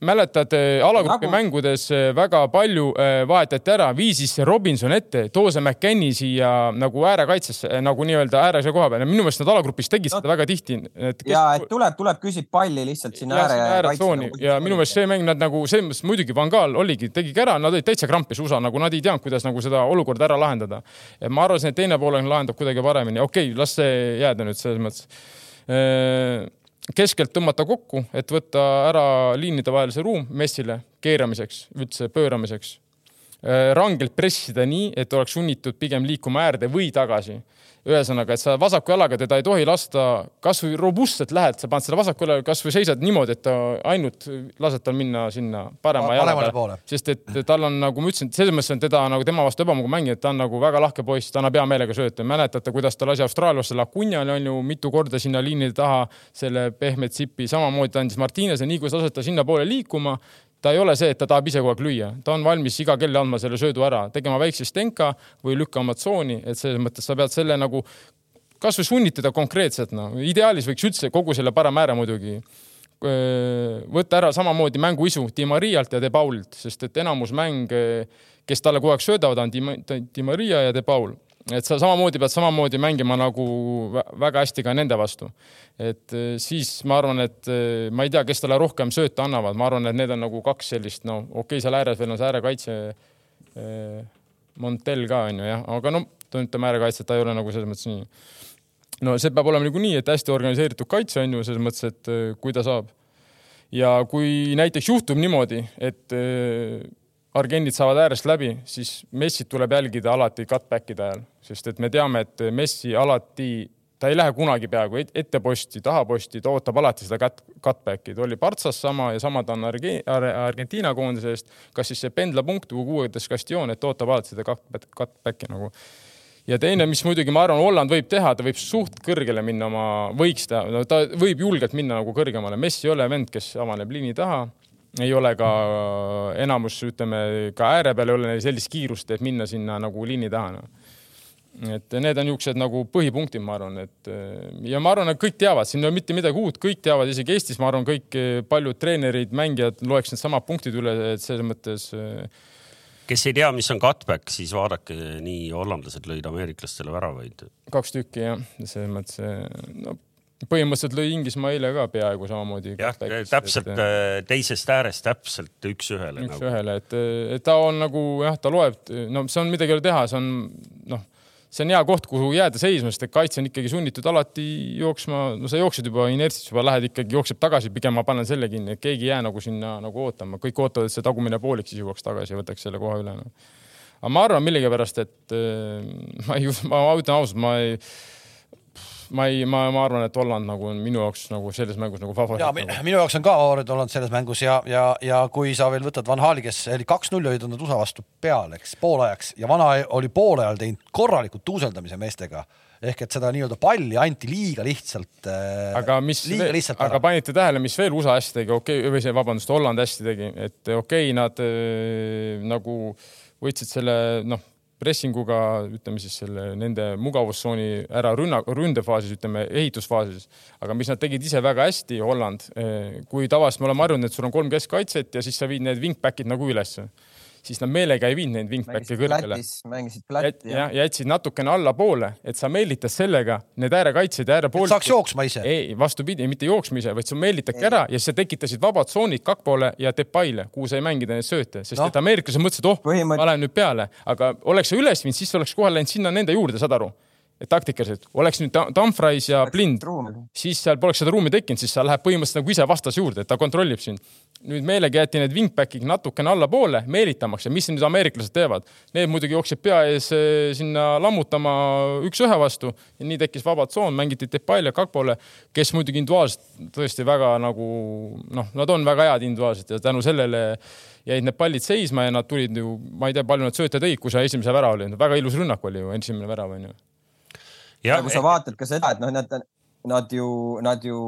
mäletad äh, alagrupi mängudes äh, väga palju äh, vahetati ära, viisis Robinson ette, too see McCanny siia nagu äärekaitsesse nagu nii-öelda äärese koha peale. minu meelest nad alagrupis tegid no. seda väga tihti. Kes... ja et tuleb, tuleb, küsib palli lihtsalt sinna ääre. ääretsooni nagu ja minu meelest see mäng nad nagu selles mõttes muidugi Van Gaal oligi, tegigi ära, nad olid täitsa krampis USA nagu nad ei teadnud, kuidas nagu seda olukorda ära lahendada. ma arvasin, et teine pool lahendab kuidagi paremini, okei okay,, las see jääda nüüd selles mõttes keskelt tõmmata kokku, et võtta ära liinide vahel see ruum messile keeramiseks, üldse pööramiseks. Äh, rangelt pressida nii, et oleks sunnitud pigem liikuma äärde või tagasi ühesõnaga, et sa vasaku jalaga teda ei tohi lasta, kasvõi robustselt lähed, sa paned selle vasaku jalaga, kasvõi seisad niimoodi, et ta ainult lased tal minna sinna parema jala peale. sest et tal on, nagu ma ütlesin, selles mõttes on teda nagu tema vastu ebamugav mängida, et ta on nagu väga lahke poiss, ta annab hea meelega sööta. mäletate, kuidas ta lasi Austraaliasse Lacunale on ju mitu korda sinna liinide taha selle pehme tsipi, samamoodi ta andis Martinese, nii kui sa lased ta sinnapoole liikuma, ta ei ole see, et ta tahab ise kogu aeg lüüa, ta on valmis iga kell andma selle söödu ära, tegema väikse stenka või lükkama tsooni, et selles mõttes sa pead selle nagu kasvõi sunnida konkreetselt, no ideaalis võiks üldse kogu selle parema ääre muidugi võtta ära samamoodi mänguisu Di Marialt ja De Paulilt, sest et enamus mäng, kes talle kogu aeg söödavad, on Di Maria ja De Paul et sa samamoodi pead samamoodi mängima nagu väga hästi ka nende vastu. et eh, siis ma arvan, et eh, ma ei tea, kes talle rohkem sööta annavad, ma arvan, et need on nagu kaks sellist, no okei okay,, seal ääres veel on see äärekaitse eh,. Montel ka on ju jah, aga no ütleme äärekaitse, ta ei ole nagu selles mõttes nii. no see peab olema niikuinii, et hästi organiseeritud kaitse on ju selles mõttes, et kui ta saab ja kui näiteks juhtub niimoodi, et äh, argendid saavad äärest läbi, siis Messit tuleb jälgida alati cutback'ide ajal, sest et me teame, et Messi alati, ta ei lähe kunagi peaaegu ette posti, taha posti, ta ootab alati seda cut, cutback'i, ta oli Partsas sama ja sama ta on Arge, Argentiina koondise eest, kas siis see pendlapunkt või kuues kastioon, et ootab alati seda cutback'i nagu. Ja teine, mis muidugi ma arvan, Holland võib teha, ta võib suht kõrgele minna oma, võiks teha, no ta võib julgelt minna nagu kõrgemale. Messi ei ole vend, kes avaneb liini taha ei ole ka enamus, ütleme ka ääre peal ei ole neil sellist kiirust, et minna sinna nagu liini taha no.. et need on niisugused nagu põhipunktid, ma arvan, et ja ma arvan, et kõik teavad, siin ei ole mitte midagi uut, kõik teavad, isegi Eestis, ma arvan, kõik paljud treenerid, mängijad loeks needsamad punktid üle, et selles mõttes kes ei tea, mis on cutback, siis vaadake, nii hollandlased lõid ameeriklastele väravaid. kaks tükki jah, selles mõttes no põhimõtteliselt lõi Inglismaa eile ka peaaegu samamoodi. jah, täpselt et, äh, teisest äärest täpselt üks-ühele. üks-ühele nagu., et, et ta on nagu jah, ta loeb, no see on midagi ei ole teha, see on noh, see on hea koht, kuhu jääda seisma, sest et kaitse on ikkagi sunnitud alati jooksma, no sa jooksed juba inertsis, juba lähed ikkagi, jookseb tagasi, pigem ma panen selle kinni, et keegi ei jää nagu sinna nagu ootama, kõik ootavad, et see tagumine poolik siis jõuaks tagasi ja võtaks selle koha üle no.. aga ma arvan millegipärast, et äh, ma ei, ma ütlen ausalt, ma ei ma ei, ma, ma arvan, et Holland nagu on minu jaoks nagu selles mängus nagu favoriit. Nagu. minu jaoks on ka favoriit Holland selles mängus ja, ja, ja kui sa veel võtad Van Hali, kes oli kaks-null olid nad USA vastu peal, eks poolajaks ja vana oli poole ajal teinud korralikult tuuseldamise meestega ehk et seda nii-öelda palli anti liiga lihtsalt. Äh, aga mis, aga panite tähele, mis veel USA hästi tegi, okei okay,, või see, vabandust, Holland hästi tegi, et okei okay,, nad äh, nagu võtsid selle noh pressinguga, ütleme siis selle nende mugavustsooni ära rünna, ründefaasis, ütleme ehitusfaasis. aga mis nad tegid ise väga hästi, Holland, eh, kui tavaliselt me oleme harjunud, et sul on kolm keskkaitset ja siis sa viid need wingback'id nagu ülesse siis nad meelega ei viinud neid wingback'e kõrgele. mängisid flat'i ja, ja jätsid natukene allapoole, et sa meelitad sellega need äärekaitsjad ja äärepoolikud. saaks jooksma ise. ei, vastupidi, mitte jooksma ise, vaid sa meelitadki ära ja sa tekitasid vabad tsoonid Kakpole ja Depaile, kuhu sai mängida neid sööte, sest no. et ameeriklased mõtlesid, oh Põhimõtt..., ma lähen nüüd peale, aga oleks sa üles viinud, siis oleks kohe läinud sinna nende juurde, saad aru et taktikaliselt oleks nüüd Dumfries ja Blind, siis seal poleks seda ruumi tekkinud, siis sa läheb põhimõtteliselt nagu ise vastase juurde, et ta kontrollib sind. nüüd meelega jäeti need wingback'id natukene allapoole meelitamaks ja mis nüüd ameeriklased teevad? Need muidugi jooksid pea ees eh, sinna lammutama üks-ühe vastu ja nii tekkis vaba tsoon, mängiti Depay ja Kakpole, kes muidugi individuaalselt tõesti väga nagu noh, nad on väga head individuaalselt ja tänu sellele jäid need pallid seisma ja nad tulid ju, ma ei tea, palju nad sööte tõid, kui see esimese värav oli, väga ilus rünnak oli ju, esimene värav on ju ja kui sa vaatad ka seda, et noh, nad, nad ju, nad ju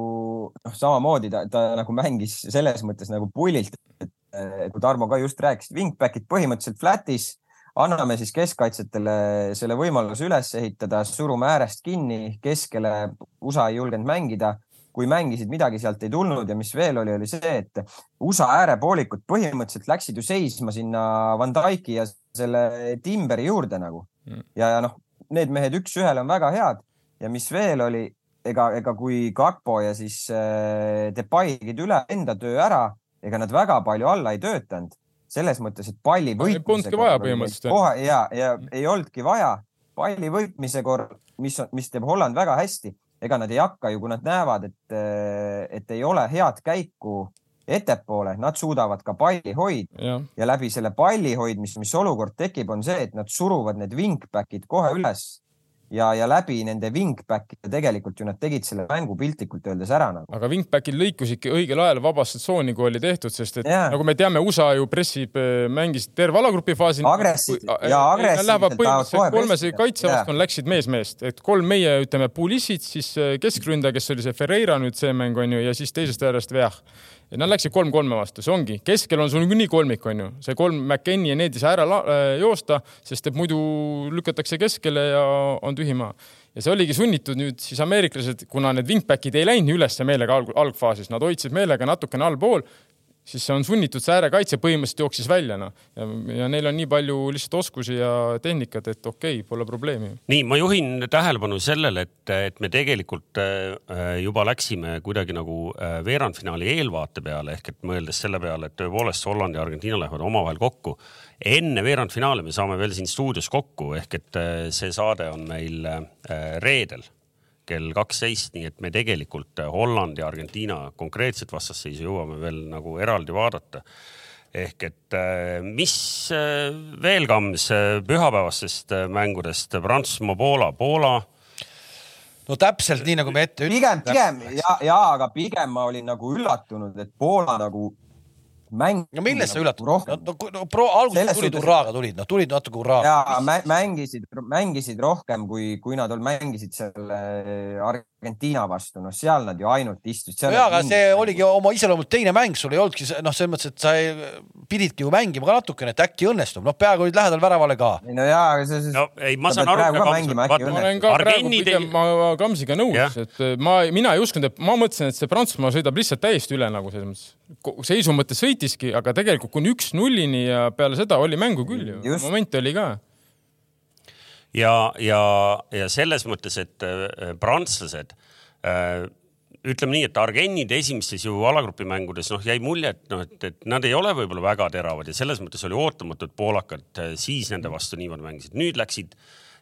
noh, samamoodi ta, ta nagu mängis selles mõttes nagu pullilt, et kui Tarmo ka just rääkis, wingback'id põhimõtteliselt flat'is, anname siis keskkaitsjatele selle võimaluse üles ehitada, surume äärest kinni, keskele USA ei julgenud mängida kui mängisid, midagi sealt ei tulnud ja mis veel oli, oli see, et USA äärepoolikud põhimõtteliselt läksid ju seisma sinna Van Dyke'i ja selle Timberi juurde nagu mm. ja, ja noh, need mehed üks-ühele on väga head ja mis veel oli, ega, ega kui Kakpo ja siis äh, Depay tegid üle enda töö ära, ega nad väga palju alla ei töötanud. selles mõttes, et palli võitmisega. Polnudki vaja põhimõtteliselt. kohe ja, ja ei olnudki vaja palli võitmise korral, mis, mis teeb Holland väga hästi, ega nad ei hakka ju, kui nad näevad, et, äh, et ei ole head käiku ettepoole, nad suudavad ka palli hoida ja. ja läbi selle palli hoidmise, mis olukord tekib, on see, et nad suruvad need wingback'id kohe üles ja, ja läbi nende wingback'ide tegelikult ju nad tegid selle mängu piltlikult öeldes ära nagu. aga wingback'id lõikusidki õigel ajal vabasse tsooni, kui oli tehtud, sest et yeah. nagu me teame, USA ju pressib, äh, mängis terve alagrupi faasi. agressiivselt ja agressiivselt. põhimõtteliselt kolmese kaitsevastkond yeah. läksid mees meest, et kolm meie, ütleme, Pulissit, siis äh, keskründaja, kes oli see Ferreira nüüd see mäng on ju, ja siis teisest äärest Veah ja nad läksid kolm-kolme vastu, see ongi, keskel on sul niikuinii kolmik, on ju, see kolm McKennie ja need ei saa ära äh, joosta, sest et muidu lükatakse keskele ja on tühi maa. ja see oligi sunnitud nüüd siis ameeriklased, kuna need wingback'id ei läinud üles meelega alg algfaasis, nad hoidsid meelega natukene allpool siis see on sunnitud, see äärekaitse põhimõtteliselt jooksis välja, noh. ja, neil on nii palju lihtsalt oskusi ja tehnikat, et okei okay,, pole probleemi. nii, ma juhin tähelepanu sellele, et, et me tegelikult äh, juba läksime kuidagi nagu äh, veerandfinaali eelvaate peale ehk et mõeldes selle peale, et tõepoolest Holland ja Argentiina lähevad omavahel kokku. enne veerandfinaali me saame veel siin stuudios kokku ehk et äh, see saade on meil reedel kell kaksteist, nii et me tegelikult Holland ja Argentiina konkreetset vastasseisu jõuame veel nagu eraldi vaadata ehk et äh, mis äh, veel kams äh, pühapäevastest mängudest Prantsusmaa, Poola, Poola? no täpselt nii, nagu me ette ütlesime. pigem, pigem ja, ja aga pigem ma olin nagu üllatunud, et Poola nagu mäng. no millest sa üllatud? no, no, no pro, alguses tulid hurraaga tulid, noh tulid natuke hurraaga. ja mängisid, mängisid rohkem, kui, kui nad mängisid selle Argentiina vastu, noh seal nad ju ainult istusid. ja, aga see oligi oma iseloomult teine mäng, sul ei olnudki noh, selles mõttes, et sa ei, pididki ju mängima ka natukene, et äkki õnnestub, noh peaaegu olid lähedal väravale ka. no ja, aga see, see. no ei, ma saan aru. ma olen ka praegu pigem ma Kamsiga nõus, et ma, mina ei uskunud, et ma mõtlesin, et see Prantsusmaa sõidab lihtsalt täiesti üle nagu selles mõttes. seisu mõttes sõitiski, aga tegelikult kuni üks nullini ja peale seda oli mängu küll ju, momente oli ka ja, ja, ja selles mõttes, et äh, prantslased äh, ütleme nii, et Argenid esimestes ju alagrupi mängudes noh, jäi mulje, et noh, et, et nad ei ole võib-olla väga teravad ja selles mõttes oli ootamatu, et poolakad äh, siis nende vastu niimoodi mängisid. nüüd läksid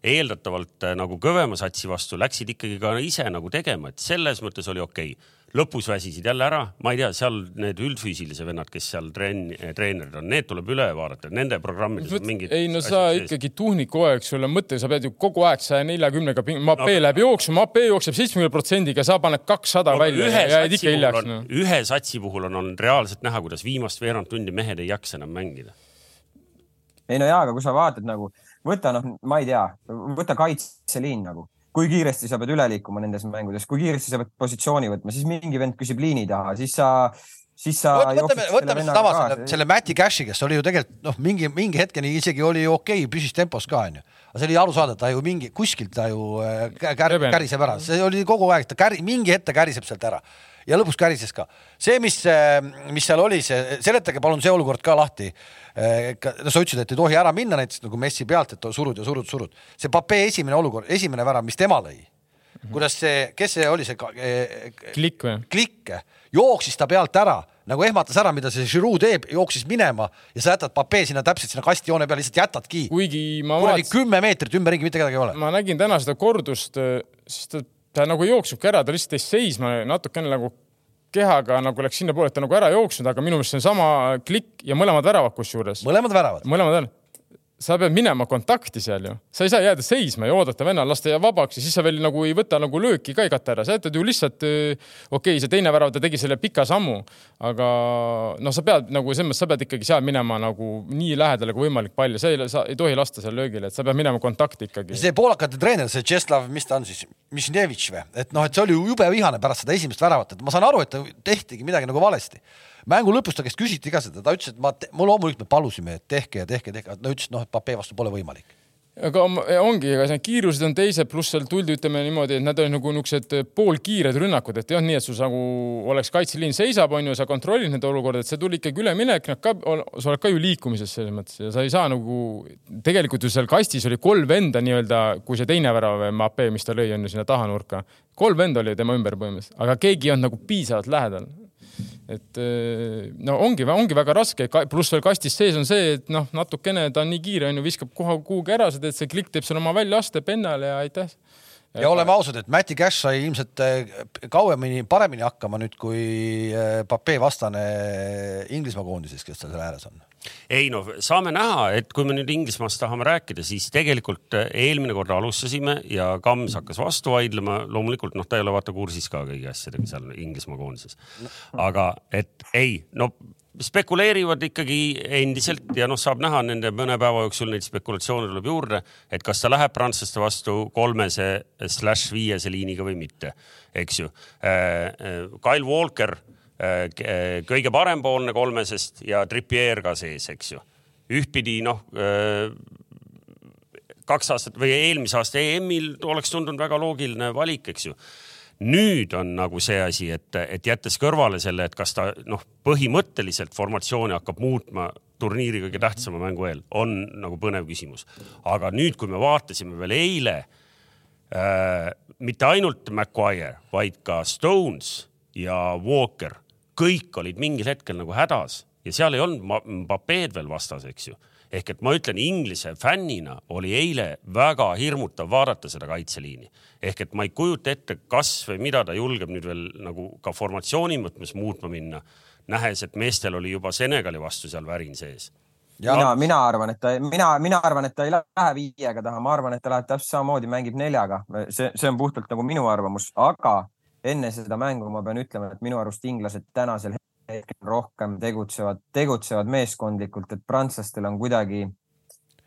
eeldatavalt nagu kõvema satsi vastu, läksid ikkagi ka ise nagu tegema, et selles mõttes oli okei okay lõpus väsisid jälle ära, ma ei tea, seal need üldfüüsilise vennad, kes seal trenn, treenerid on, need tuleb üle vaadata, nende programmides on mingid. ei no sa ikkagi tuhniku aeg, sul on mõte, sa pead ju kogu aeg saja neljakümnega, Mapee no, läheb jooksma, Mapee jookseb seitsmekümne protsendiga, sa paned kakssada no, välja ja jääd ikka hiljaks no.. ühe satsi puhul on, on reaalselt näha, kuidas viimast veerand tundi mehed ei jaksa enam mängida. ei no jaa, aga kui sa vaatad nagu, võta noh, ma ei tea, võta kaitseliin nagu. Kui kiiresti sa pead üle liikuma nendes mängudes, kui kiiresti sa pead positsiooni võtma, siis mingi vend küsib liini taha, siis sa siis sa Võt, võtame, võtame sedasama selle, selle Mati Cashi, kes oli ju tegelikult noh, mingi, mingi hetkeni isegi oli ju okei okay,, püsis tempos ka onju. aga see oli aru saada, ta ju mingi kuskilt ta ju äh, kär, käriseb ära, see oli kogu aeg, ta käri, mingi hetk ta käriseb sealt ära ja lõpuks kärises ka. see, mis, äh, mis seal oli, see, seletage palun see olukord ka lahti. Äh, no sa ütlesid, et ei tohi ära minna näiteks nagu messi pealt, et surud ja surud, surud. see Pape esimene olukord, esimene värav, mis tema lõi Mhm. kuidas see, kes see oli, see eh, klikk või? klikk, jooksis ta pealt ära, nagu ehmatas ära, mida see Giroud teeb, jooksis minema ja sa jätad Papee sinna täpselt sinna kastijoone peale, lihtsalt jätadki. kuigi ma vaatasin. kümme meetrit ümberringi, mitte kedagi ei ole. ma nägin täna seda kordust, siis ta, ta nagu jooksibki ära, ta lihtsalt jäi seisma natukene nagu kehaga nagu läks sinnapoole, et ta nagu ära jooksnud, aga minu meelest see on sama klikk ja mõlemad väravad kusjuures. mõlemad väravad? mõlemad väravad sa pead minema kontakti seal ju, sa ei saa jääda seisma ja oodata vennal, lasta jääb vabaks. Ja siis sa veel nagu ei võta nagu lööki ka ei kata ära, sa jätad ju lihtsalt, okei okay,, see teine värav, ta tegi selle pika sammu, aga noh, sa pead nagu selles mõttes, sa pead ikkagi seal minema nagu nii lähedale kui võimalik palli, sa ei, sa ei tohi lasta seal löögile, et sa pead minema kontakti ikkagi. see poolakate treener, see Tšeslav, mis ta on siis, Mišnevitš või, et noh, et see oli ju jube vihane pärast seda esimest väravat, et ma saan aru, et tehtigi midagi nagu valesti mängu lõpus ta käest küsiti ka seda, ta ütles, et ma, ma loomulikult me palusime, et tehke ja tehke, tehke, ta ütles, noh, et Pape vastu pole võimalik. Aga ongi, ega need kiirused on teised, pluss seal tuldi, ütleme niimoodi, et nad olid nagu niisugused poolkiired rünnakud, et ei olnud nii, et sul nagu oleks kaitseliin seisab, on ju, sa kontrollid neid olukordi, et see tuli ikkagi üleminek, nad ka, sa oled ka ju liikumises selles mõttes ja sa ei saa nagu, tegelikult ju seal kastis oli kolm venda nii-öelda, kui see teine värav, Mbappe, mis ta lõi, on ju sinna tahanurka, kolm venda oli tema ümber põhimõtteliselt, aga keegi ei olnud nagu piisavalt lähedal et eh, no ongi, ongi väga raske, pluss veel kastis sees on see, et noh, natukene ta on nii kiire, on ju, viskab kohe kuhugi ära, sa teed see klikk teeb seal oma väljaaste pennale ja aitäh. ja oleme ausad, et Mati Cash sai ilmselt eh, kauemini, paremini hakkama nüüd kui eh, Pape vastane Inglismaa koondises, kes tal seal ääres on ei noh, saame näha, et kui me nüüd Inglismaast tahame rääkida, siis tegelikult äh, eelmine kord alustasime ja Kams hakkas vastu vaidlema. loomulikult noh, ta ei ole vaata kursis ka kõigi asjadega seal Inglismaa koondises. aga et ei, no spekuleerivad ikkagi endiselt ja noh, saab näha nende mõne päeva jooksul neid spekulatsioone tuleb juurde, et kas ta läheb prantslaste vastu kolmese slaš viiese liiniga või mitte, eks ju. Äh, äh, Kyle Walker kõige parempoolne kolmesest ja Trippier ka sees, eks ju. ühtpidi noh, äh, kaks aastat või eelmise aasta EM-il oleks tundunud väga loogiline valik, eks ju nüüd on nagu see asi, et, et jättes kõrvale selle, et kas ta noh, põhimõtteliselt formatsiooni hakkab muutma turniiri kõige tähtsama mängu eel, on nagu põnev küsimus. aga nüüd, kui me vaatasime veel eile äh, mitte ainult Maguire, vaid ka Stones ja Walker kõik olid mingil hetkel nagu hädas ja seal ei olnud Mbapped veel vastas, eks ju. ehk et ma ütlen, Inglise fännina oli eile väga hirmutav vaadata seda kaitseliini. ehk et ma ei kujuta ette, kas või mida ta julgeb nüüd veel nagu ka formatsiooni mõttes muutma minna, nähes, et meestel oli juba Senegali vastu seal värin sees Ja... mina, mina arvan, et ta, mina, mina arvan, et ta ei lähe viiega taha, ma arvan, et ta läheb täpselt samamoodi, mängib neljaga. see, see on puhtalt nagu minu arvamus, aga enne seda mängu ma pean ütlema, et minu arust inglased tänasel hetkel rohkem tegutsevad, tegutsevad meeskondlikult, et prantslastel on kuidagi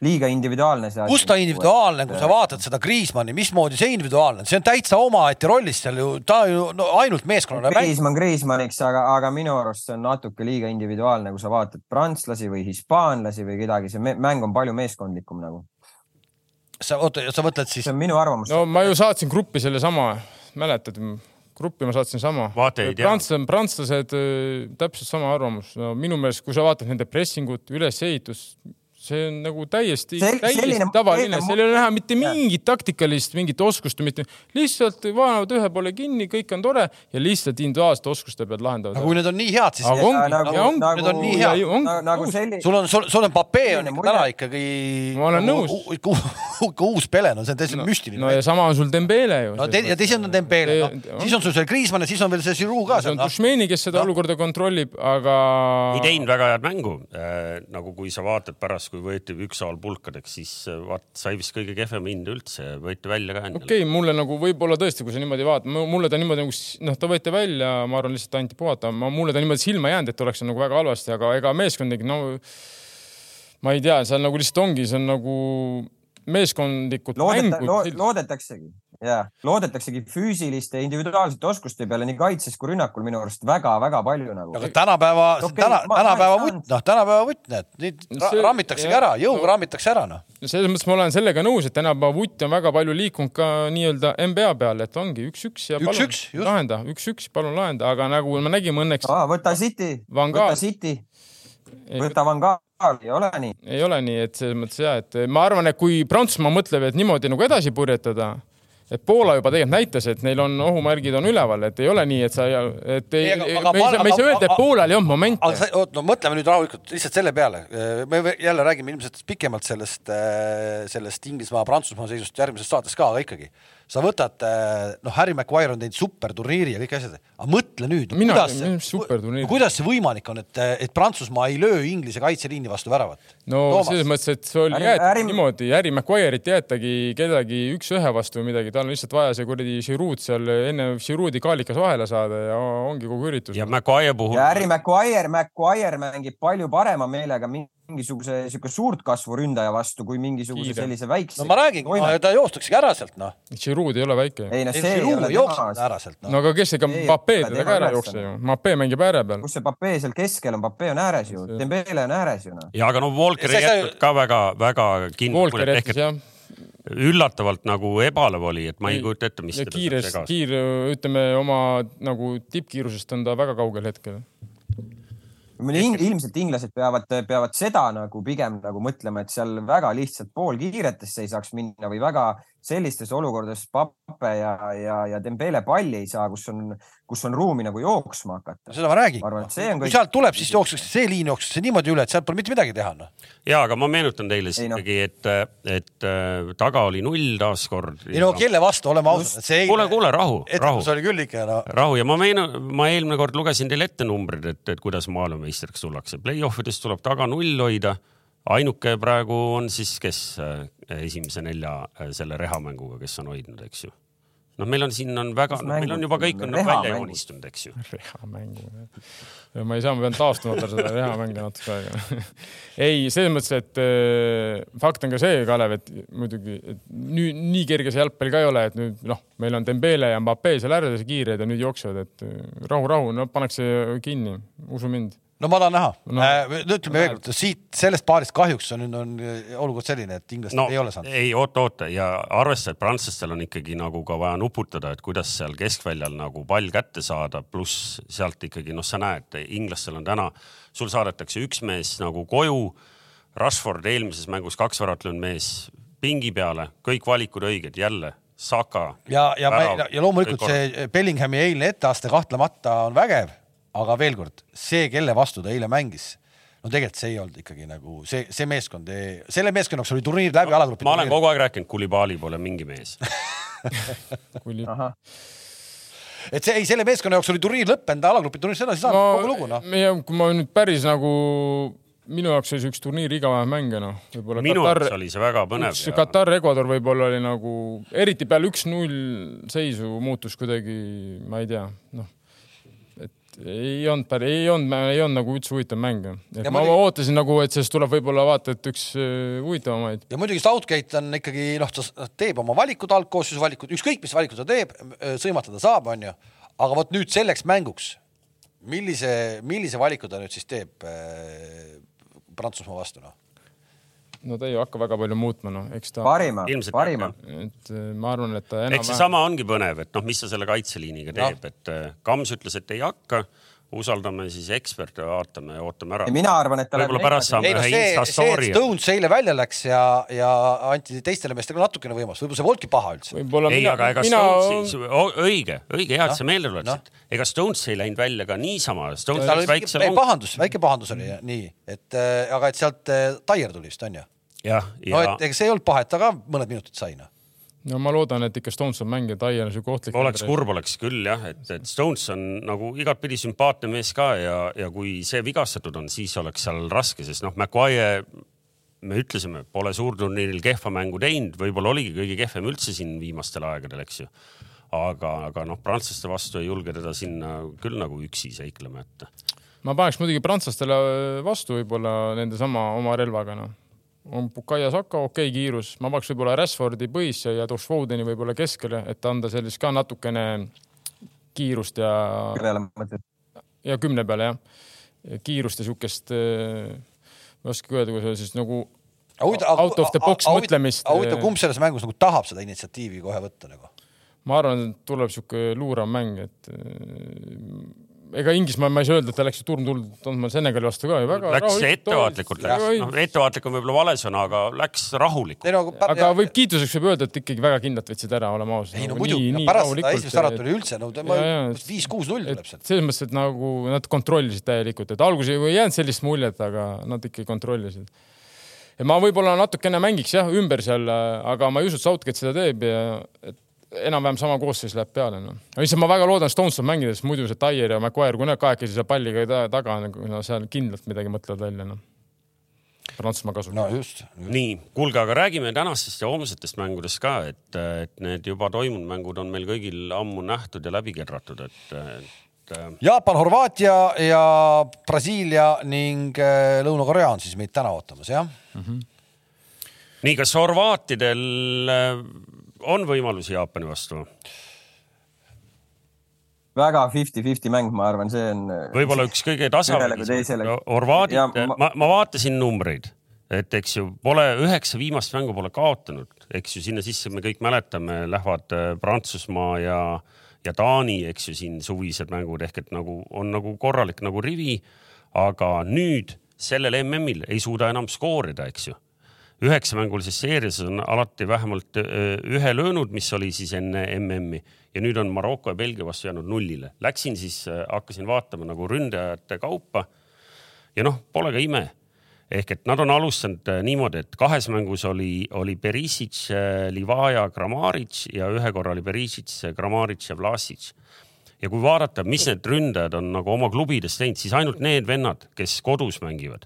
liiga individuaalne see asi. kus ta individuaalne, kui sa vaatad seda Kriismanni, mismoodi see individuaalne, see on täitsa omaette rollis seal ju, ta ju no, ainult meeskonnale. Kriismann Kriismanniks, aga, aga minu arust see on natuke liiga individuaalne, kui sa vaatad prantslasi või hispaanlasi või kedagi, see mäng on palju meeskondlikum nagu. sa, oota, sa mõtled siis? see on minu arvamus. no ma ju saatsin gruppi sellesama, mäletad? Gruppi ma saatsin sama. prantslased, prantslased täpselt sama arvamus no,. minu meelest, kui sa vaatad nende pressingut, ülesehitust, see on nagu täiesti, täiesti tavaline, seal ei ole näha mitte mingit taktikalist, mingit oskust, mitte lihtsalt vaevavad ühe poole kinni, kõik on tore ja lihtsalt individuaalsete oskuste pealt lahendavad. aga kui need on nii head, siis. ongi, nagu, ja ongi, need on nii head. nagu selline. sul on, sul, sul on Papee on ikka täna ikkagi. ma olen nõus. [laughs] uus pele, no see on täiesti müstiline. no ja sama on sul Dembele ju. no te, ja teised on Dembele, no siis on sul see Kriismann ja siis on veel see Giroud ka. see on Dušmeni, kes seda olukorda kontrollib, aga. ei teinud väga head mängu äh,, nagu kui sa vaatad pärast kui võeti ükshaaval pulkadeks, siis äh, vaat sai vist kõige kehvem hind üldse, võeti välja ka endale. okei okay,, mulle nagu võib-olla tõesti, kui sa niimoodi vaatad, mulle ta niimoodi nagu noh, ta võeti välja, ma arvan, lihtsalt anti puhata, mulle ta niimoodi silma jäänud, et oleks nagu väga halvasti, aga ega meeskond ikkagi no ma ei tea, seal nagu lihtsalt ongi, see on nagu meeskondlikud Loodeta, mängud lo,. loodetaksegi ja loodetaksegi füüsiliste individuaalsete oskuste peale nii kaitses kui rünnakul minu arust väga-väga palju nagu. aga tänapäeva okay,, täna, tänapäeva võtt, noh, tänapäeva võtt, näed, neid see, rammitaksegi ära, jõuga no, rammitakse ära, noh. selles mõttes ma olen sellega nõus, et tänapäeva vutt on väga palju liikunud ka nii-öelda NBA peale, et ongi üks-üks ja üks, palun üks, lahenda, üks-üks, palun lahenda, aga nagu me nägime õnneks. võta City, võta City, võta Van Gaal ei ole nii. ei ole nii, et selles mõttes ja, et ma arvan, et kui Prantsusmaa mõtleb, et niimoodi nagu edasi purjetada et Poola juba tegelikult näitas, et neil on ohumärgid on üleval, et ei ole nii, et sa, et ei, ei, aga, me, me ei saa öelda, et Poolal ei olnud momenti. aga sa, oot, no mõtleme nüüd rahulikult lihtsalt selle peale. me jälle räägime ilmselt pikemalt sellest, sellest Inglismaa-Prantsusmaa seisust järgmises saates ka, aga ikkagi sa võtad, äh, noh, Harry Maguire on teinud superturniiri ja kõik asjad, aga mõtle nüüd, kuidas, kuidas see võimalik on, et, et Prantsusmaa ei löö Inglise kaitseliini vastu väravat? no Toomas. selles mõttes, et see oli jäeti Harry... niimoodi, Harry Maguire'it jäetagi kedagi üks-ühe vastu või midagi, tal on lihtsalt vaja see kuradi Giroud seal enne Giroudi kaalikas vahele saada ja ongi kogu üritus. ja Maguire puhul. ja Harry Maguire, Maguire mängib palju parema meelega mingisuguse sihuke suurt kasvu ründaja vastu kui mingisuguse Kiire. sellise väikse. no ma räägingi, ta joostaksegi ära sealt noh. Giroud ei ole väike. ei no see ei, ei ole tema. ära sealt no.. no aga kes ega Mbappé teda ka ära ei jookse ju, Mbappé mängib ääre peal. kus see Mbappé seal keskel on, Mbappé on ääres ju, Dembele on ääres ju noh. ja aga no Walker ei jätnud ka väga-väga kindlalt. ehk et üllatavalt nagu ebalev oli, et ma ei kujuta ette, mis kiires, kiir, ütleme oma nagu tippkiirusest on ta väga kaugel hetkel ilmselt inglased peavad, peavad seda nagu pigem nagu mõtlema, et seal väga lihtsalt poolkiiretesse ei saaks minna või väga sellistes olukordades Pape ja, ja, ja Dembele palli ei saa, kus on, kus on ruumi nagu jooksma hakata. seda ma räägin. kui kõik... sealt tuleb, siis jookstakse, see liin jookstakse niimoodi üle, et sealt pole mitte midagi teha no.. ja, aga ma meenutan teile siis ikkagi, et, et äh, taga oli null taaskord. ei no kelle vastu, oleme ausad. kuule, kuule, rahu, rahu. oli küll ikka no.. rahu ja ma meenan, ma eelmine kord lugesin teile ette numbrid, et, et kuidas maailmameistriks tullakse. Play-off idest tuleb taga null hoida ainuke praegu on siis, kes äh, esimese nelja äh, selle rehamänguga, kes on hoidnud, eks ju. Noh, meil on siin on väga, no, meil on juba kõik on välja joonistunud, eks ju. rehamängu, ma ei saa, ma pean taastama tal seda rehamänge natuke aega. [laughs] Ei, selles mõttes, et äh, fakt on ka see, Kalev, et muidugi et nüüd nii kerge see jalgpall ka ei ole, et nüüd noh, meil on Dembele ja Mbappe seal ääres kiired ja nüüd jooksevad, et rahu, rahu, no pannakse kinni, usu mind no ma tahan näha no,. Äh, ütleme veel kord, siit sellest paarist kahjuks on, on olukord selline, et inglased no, ei ole saanud. ei oota, oota ja arvesta, et prantslastel on ikkagi nagu ka vaja nuputada, et kuidas seal keskväljal nagu pall kätte saada, pluss sealt ikkagi noh, sa näed, inglastel on täna, sul saadetakse üks mees nagu koju. Rashford eelmises mängus kaks väravat löönud mees pingi peale, kõik valikud õiged, jälle Saka. ja, ja, ja loomulikult see Bellinghami eilne etteaste kahtlemata on vägev aga veel kord, see, kelle vastu ta eile mängis, no tegelikult see ei olnud ikkagi nagu see, see meeskond, selle meeskonna jaoks oli turniir läbi alagrupi. ma olen kogu aeg rääkinud, Kulibali pole mingi mees [laughs] et see ei, selle meeskonna jaoks oli turniir lõppenud, alagrupi turniirist edasi saanud, kogu lugu noh. kui ma nüüd päris nagu, minu jaoks oli see üks turniir igapäev mänge noh. minu Katar, jaoks oli see väga põnev. Ja... Katar, Ecuador võib-olla oli nagu, eriti peale üks-null seisu muutus kuidagi, ma ei tea, noh ei olnud päris, ei olnud, ei olnud nagu üldse huvitav mäng. ma, ma ootasin nagu, et sellest tuleb võib-olla vaata, et üks äh, huvitavamaid. ja muidugi Southgate on ikkagi noh, ta teeb oma valikud, algkoosseisu valikud, ükskõik mis valikud ta teeb, äh, sõimata ta saab, onju. aga vot nüüd selleks mänguks, millise, millise valiku ta nüüd siis teeb äh, Prantsusmaa vastu noh? No ta ei hakka väga palju muutma, noh, eks ta. parima, parima. et äh, ma arvan, et ta enam-vähem. eks seesama ongi põnev, et noh, mis sa selle kaitseliiniga teeb no., et äh, Kams ütles, et ei hakka usaldame siis eksperte, vaatame ja ootame ära. mina arvan, et ta võib-olla pärast saame ühe Insta story. Stones eile välja läks ja, ja anti teistele meestele natukene võimalust, võib-olla see polnudki paha üldse. ei, aga ega mina... Stones, õige, õige, hea, et sa meelde tuletasid no.. ega Stones ei läinud välja ka niisama. Väike, pahandus, väike pahandus oli nii, et äh, aga et sealt äh, Taier tuli vist onju jah, ja. no et ega see ei olnud paha, et ta ka mõned minutid sai noh no ma loodan, et ikka Stones on mängija, Taier on siuke ohtlik. oleks kurb, oleks küll jah, et, et Stones on nagu igatpidi sümpaatne mees ka ja, ja kui see vigastatud on, siis oleks seal raske, sest noh, Maguire, me ütlesime, pole suurturniiril kehva mängu teinud, võib-olla oligi kõige kehvem üldse siin viimastel aegadel, eks ju. aga, aga noh, prantslaste vastu ei julge teda sinna küll nagu üksi seiklema, et. ma paneks muidugi prantslastele vastu võib-olla nende sama oma relvaga noh on Bukaia Saka okei okay, kiirus, ma paneks võib-olla Rashfordi põhisse ja tooks Fodeni võib-olla keskele, et anda sellist ka natukene kiirust ja. ja kümne peale jah, kiirust ja siukest, äh, ma ei oskagi öelda, kuidas öelda siis nagu out of the box mõtlemist. huvitav, äh, kumb selles mängus nagu tahab seda initsiatiivi kohe võtta nagu? ma arvan, et tuleb sihuke luurav mäng, et äh, ega Inglismaa, ma ei saa öelda, et ta läks ju turm tundma Senegali vastu ka ju väga. Läks ettevaatlikult, läks, noh ettevaatlik on võib-olla vale sõna, aga läks rahulikult. No, aga ja, võib kiituseks võib öelda, et ikkagi väga kindlalt võtsid ära, oleme ausad. ei no muidugi, pärast seda esimest ärat oli üldse, no viis-kuus-null tuleb sealt. selles mõttes, et nagu nad kontrollisid täielikult, et alguses ei jäänud sellist muljet, aga nad ikkagi kontrollisid ja ma võib-olla natukene mängiks jah ümber seal, aga ma ei usu, et Southgate seda teeb ja et enam-vähem sama koosseis läheb peale noh. lihtsalt ma väga loodan, Stones saab mängida, sest muidu see Taier ja Maguire, kui nad kahekesi seal palliga taga on, no seal kindlalt midagi mõtlevad välja noh. Prantsusmaa kasuks. no just, just.. nii, kuulge, aga räägime tänastest ja homsetest mängudest ka, et, et need juba toimunud mängud on meil kõigil ammu nähtud ja läbi kerratud, et, et. Jaapan, Horvaatia ja Brasiilia ning äh, Lõuna-Korea on siis meid täna ootamas, jah mm? -hmm. nii, kas horvaatidel äh, on võimalusi Jaapani vastu? väga fifty-fifty mäng, ma arvan, see on. võib-olla üks kõige tasapisi. Horvaadid, ma... ma, ma vaatasin numbreid, et eks ju pole üheksa viimast mängu pole kaotanud, eks ju sinna sisse me kõik mäletame, lähevad äh, Prantsusmaa ja, ja Taani, eks ju siin suvised mängud ehk et nagu on nagu korralik nagu rivi. aga nüüd sellel MM-il ei suuda enam skoorida, eks ju üheksamängulises seerias on alati vähemalt ühe löönud, mis oli siis enne MM-i ja nüüd on Maroko ja Belgia vastu jäänud nullile. Läksin siis, hakkasin vaatama nagu ründajate kaupa. ja noh, pole ka ime. ehk et nad on alustanud niimoodi, et kahes mängus oli, oli Perisic, Livaja, Kramaric ja ühe korra oli Perisic, Kramaric ja Vlasic ja kui vaadata, mis need ründajad on nagu oma klubides teinud, siis ainult need vennad, kes kodus mängivad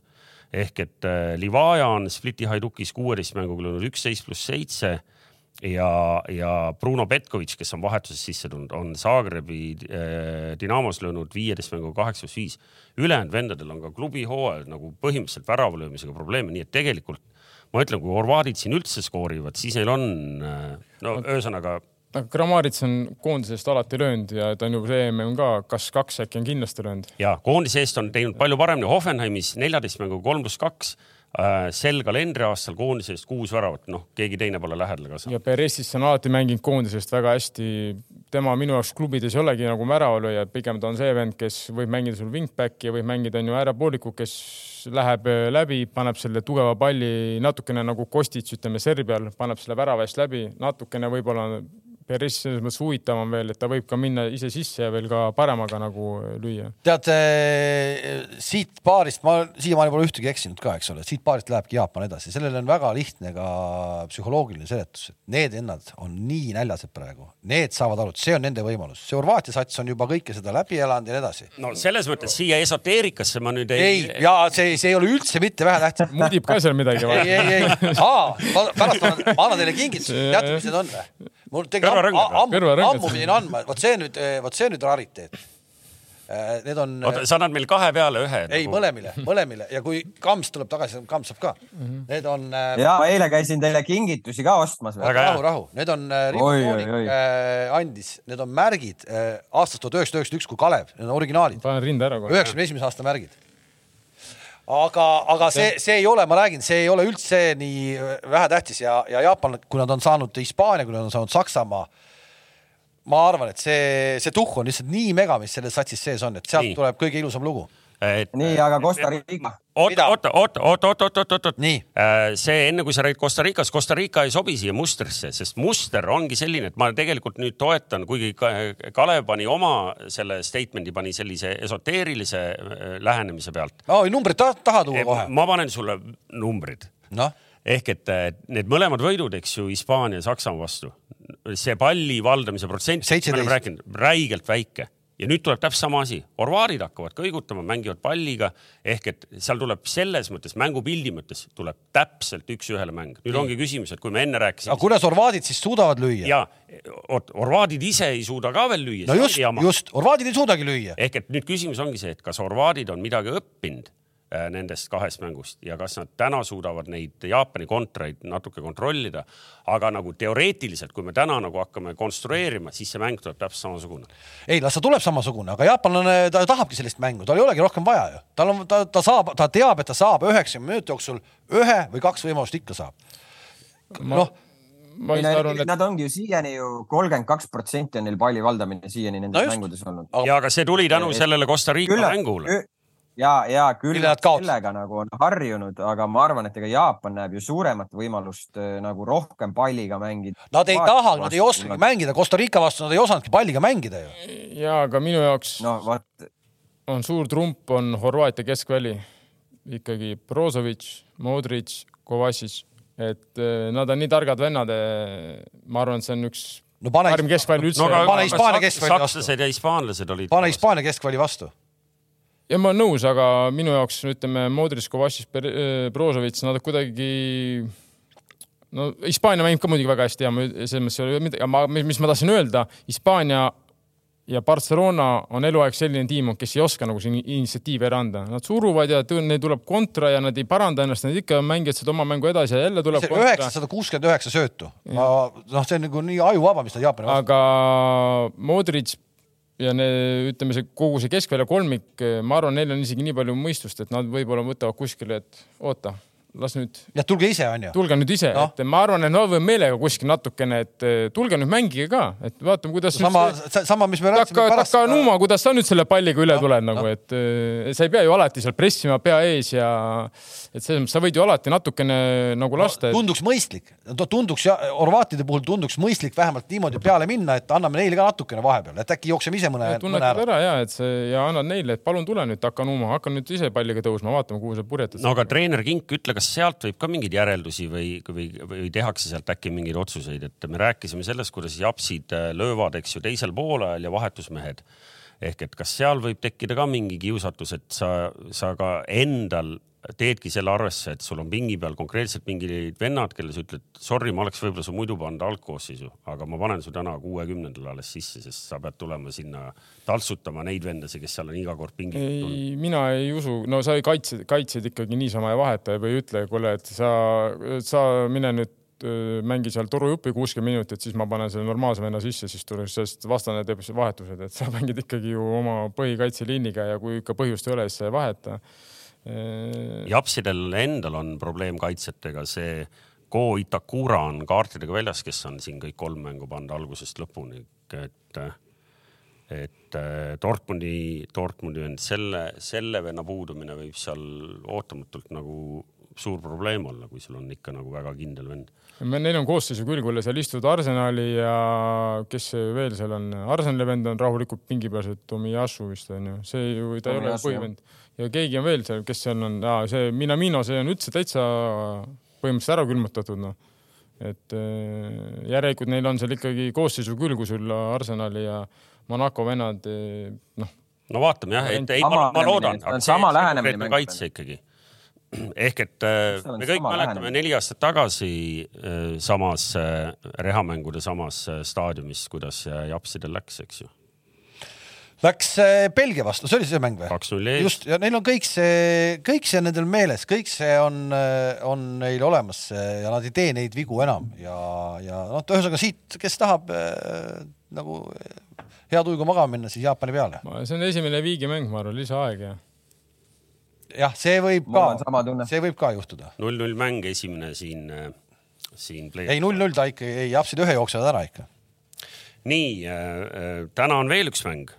ehk et äh, Livaja on Spliti Haidukis kuueteist mänguga löönud üksteist pluss seitse ja, ja Bruno Petkovitš, kes on vahetusest sisse tulnud, on Zagrebi äh, Dinamos löönud viieteist mänguga kaheksa pluss viis. ülejäänud vendadel on ka klubi hooajal nagu põhimõtteliselt väravalöömisega probleeme, nii et tegelikult ma ütlen, kui horvaadid siin üldse skoorivad, siis neil on äh, no ühesõnaga aga Kramaric on koondisest alati löönud ja ta on ju see EM ka, kas kaks äkki on kindlasti löönud? ja koondise eest on teinud palju paremini Hoffenheimis neljateist mängu kolm pluss kaks äh, sel kalendriaastal koondise eest kuus väravat, noh, keegi teine pole lähedal ka saanud. ja Peresis on alati mänginud koondise eest väga hästi. tema minu jaoks klubides ei olegi nagu väravalööja, pigem ta on see vend, kes võib mängida sul wingback'i ja võib mängida on ju äärepooliku, kes läheb äh, läbi, paneb selle tugeva palli natukene nagu Kostits, ütleme Serbial, paneb selle värava eest läbi, natukene võib-olla Perez selles mõttes huvitavam veel, et ta võib ka minna ise sisse ja veel ka paremaga nagu lüüa. tead, siit paarist, ma siiamaani pole ühtegi eksinud ka, eks ole, siit paarist lähebki Jaapan edasi, sellele on väga lihtne ka psühholoogiline seletus, et need vennad on nii näljased praegu, need saavad aru, et see on nende võimalus, see Horvaatia sats on juba kõike seda läbi elanud ja nii edasi. no selles mõttes siia esoteerikasse ma nüüd ei. ei, ja see, see ei ole üldse mitte vähetähtis. [laughs] mudib ka seal midagi. ei, ei, ei, aa, pärast ma annan teile kingituse, [laughs] teate, mis need on või? Mul tegelikult ammu, ammu pidin andma, vot see nüüd, vot see nüüd rariteet. Äh, need on. oota, sa annad meil kahe peale ühe? ei nagu..., mõlemile, mõlemile ja kui Kams tuleb tagasi, Kams saab ka mm. -hmm. Need on. Äh, ja eile käisin teile kingitusi ka ostmas. rahu, rahu, need on äh, äh, andis, need on märgid äh, aastast tuhat üheksasada üheksakümmend üks, kui Kalev, need on originaalid. panen rinda ära kohe. üheksakümne esimese aasta märgid aga, aga see, see ei ole, ma räägin, see ei ole üldse nii vähetähtis ja, ja Jaapan, kui nad on saanud Hispaania, kui nad on saanud Saksamaa. ma arvan, et see, see tuhh on lihtsalt nii mega, mis selles satsis sees on, et sealt nii. tuleb kõige ilusam lugu nii, aga Costa Rica. Oota, oota, oota, oota, oota, oota, oota, oota. see enne kui sa räägid Costa Ricast, Costa Rica ei sobi siia mustrisse, sest muster ongi selline, et ma tegelikult nüüd toetan, kuigi Kalev pani oma selle statement'i pani sellise esoteerilise äh, lähenemise pealt no,. numbrid taha, taha tuua kohe. ma panen sulle numbrid no ehk et need mõlemad võidud, eks ju, Hispaania ja Saksamaa vastu, see palli valdamise protsent, me oleme rääkinud, räigelt väike ja nüüd tuleb täpselt sama asi, orvaadid hakkavad kõigutama, mängivad palliga ehk et seal tuleb selles mõttes mängupildi mõttes tuleb täpselt üks-ühele mäng. nüüd ongi küsimus, et kui me enne rääkisime. aga kuidas orvaadid siis suudavad lüüa? ja, oot, orvaadid ise ei suuda ka veel lüüa. no just, just, orvaadid ei suudagi lüüa. ehk et nüüd küsimus ongi see, et kas orvaadid on midagi õppinud nendest kahest mängust ja kas nad täna suudavad neid Jaapani kontraid natuke kontrollida. aga nagu teoreetiliselt, kui me täna nagu hakkame konstrueerima, siis see mäng tuleb täpselt samasugune. ei, las ta tuleb samasugune, aga jaapanlane, ta tahabki sellist mängu, tal ei olegi rohkem vaja ju. tal on, ta, ta saab, ta teab, et ta saab üheksakümne minuti jooksul ühe või kaks võimalust ikka saab. noh ma just arvan, et. Nad ongi ju siiani ju kolmkümmend kaks protsenti on neil palli valdamine siiani nendes no just. mängudes olnud. ja aga see tuli tänu sellele Costa Rica mängule ja, ja küll nad sellega nagu on harjunud, aga ma arvan, et ega Jaapan näeb ju suuremat võimalust äh, nagu rohkem palliga mängida. Nad ei taha, nad ei oskagi mängida, Costa Rica vastu nad ei osanudki palliga mängida ju. ja, aga minu jaoks no, vaat... on suur trump on Horvaatia keskväli ikkagi Brozovic, Modric, Kovacic, et äh, nad on nii targad vennad. Äh, ma arvan, et see on üks no, pane, parim keskväli üldse no,. pane Hispaania keskväli vastu. sakslased ja hispaanlased olid. pane Hispaania keskväli vastu ja ma olen nõus, aga minu jaoks ütleme, Modric, Kovacic, äh, Brozovic, nad kuidagi no Hispaania mängib ka muidugi väga hästi ja selles mõttes ei ole midagi, aga ma, mis ma tahtsin öelda, Hispaania ja Barcelona on eluaeg selline tiim, kes ei oska nagu siin initsiatiivi ära anda, nad suruvad ja neil tuleb kontra ja nad ei paranda ennast, nad ikka mängivad seda oma mängu edasi ja jälle tuleb. üheksasada kuuskümmend üheksa söötu, noh, see on nagu nii ajuvaba, mis ta Jaapani vastu. aga Modric ja ne, ütleme, see kogu see keskvälja kolmik, ma arvan, neil on isegi nii palju mõistust, et nad võib-olla võtavad kuskile, et oota las nüüd. jah, tulge ise, onju. tulge nüüd ise no., et ma arvan, et nad võivad meelega kuskil natukene, et eh, tulge nüüd mängige ka, et vaatame, kuidas. sama see..., sama, mis me rääkisime pärast. Taka Numa, kuidas sa nüüd selle palliga üle no, tuled nagu no., et eh, sa ei pea ju alati seal pressima pea ees ja et selles mõttes sa võid ju alati natukene nagu lasta no,. tunduks mõistlik, tunduks ja Horvaatide puhul tunduks mõistlik vähemalt niimoodi peale minna, et anname neile ka natukene vahepeal, et äkki jookseme ise mõne. tunnetad ära ja et see ja annad neile, et palun tule nüüd Taka Numa, hakka nüüd ise palliga tõusma, vaatame, kuhu sa purjetad. no aga treener Kink, ütle, kas sealt võib ka mingeid järeldusi või, või, või tehakse sealt äkki mingeid otsuseid, et me rääkisime sellest, kuidas japsid äh, löövad, eks ju, teisel poolajal ja vahetusmehed. ehk et kas seal võib tekkida ka mingi kiusatus, et sa, sa ka endal teedki selle arvesse, et sul on pingi peal konkreetselt mingid vennad, kelle sa ütled, sorry, ma oleks võib-olla su muidu pannud algkoosseisu, aga ma panen su täna kuuekümnendal alles sisse, sest sa pead tulema sinna taltsutama neid vendasid, kes seal on iga kord pingi peal tulnud. mina ei usu, no sa ei kaitse, kaitsed ikkagi niisama ei vaheta või ei ütle, kuule, et sa, sa mine nüüd mängi seal torujupi kuuskümmend minutit, siis ma panen selle normaalse venna sisse, siis tuleb, sest vastane teeb vahetused, et sa mängid ikkagi ju oma põhikaitseliiniga ja kui ikka põhjust ei ole, siis sa ei vaheta Äh, Japsidel endal on probleem kaitsjatega, see Go Itakura on kaartidega väljas, kes on siin kõik kolm mängu pannud algusest lõpuni, et, et äh, Dortmundi, Dortmundi vend, selle, selle venna puudumine võib seal ootamatult nagu suur probleem olla, kui sul on ikka nagu väga kindel vend. Neil on koosseisu küll, kui seal istuvad Arsenali ja kes veel seal on, Arsenali vend on rahulikult pingi peal, see Tomiyasu vist on ju, see ju, ta ei ole põhivend. Ja keegi on veel seal, kes seal on, see Minamino, see on üldse täitsa põhimõtteliselt ära külmutatud, noh. et äh, järelikult neil on seal ikkagi koosseisu küll, kui sul Arsenali ja Monaco vennad, noh no vaatame jah, et ei, ma, ma loodan, on konkreetne kaitse ikkagi. [clears throat] ehk et äh, me kõik mäletame neli aastat tagasi äh, samas rehamängude samas staadiumis, kuidas japsidel läks, eks ju. Läks Belgia vastu, see oli see mäng või? kaks-null ees. just ja neil on kõik see, kõik see on nendel meeles, kõik see on, on neil olemas ja nad ei tee neid vigu enam ja, ja noh, ühesõnaga siit, kes tahab äh, nagu hea tujuga magama minna, siis Jaapani peale. see on esimene viigimäng, ma arvan, lisaaeg ja. jah, see võib ka, see võib ka juhtuda. null-null mäng esimene siin, äh, siin. ei, null-null ta ikka, ei, japsid ühe jooksevad ära ikka. nii äh,, äh täna on veel üks mäng.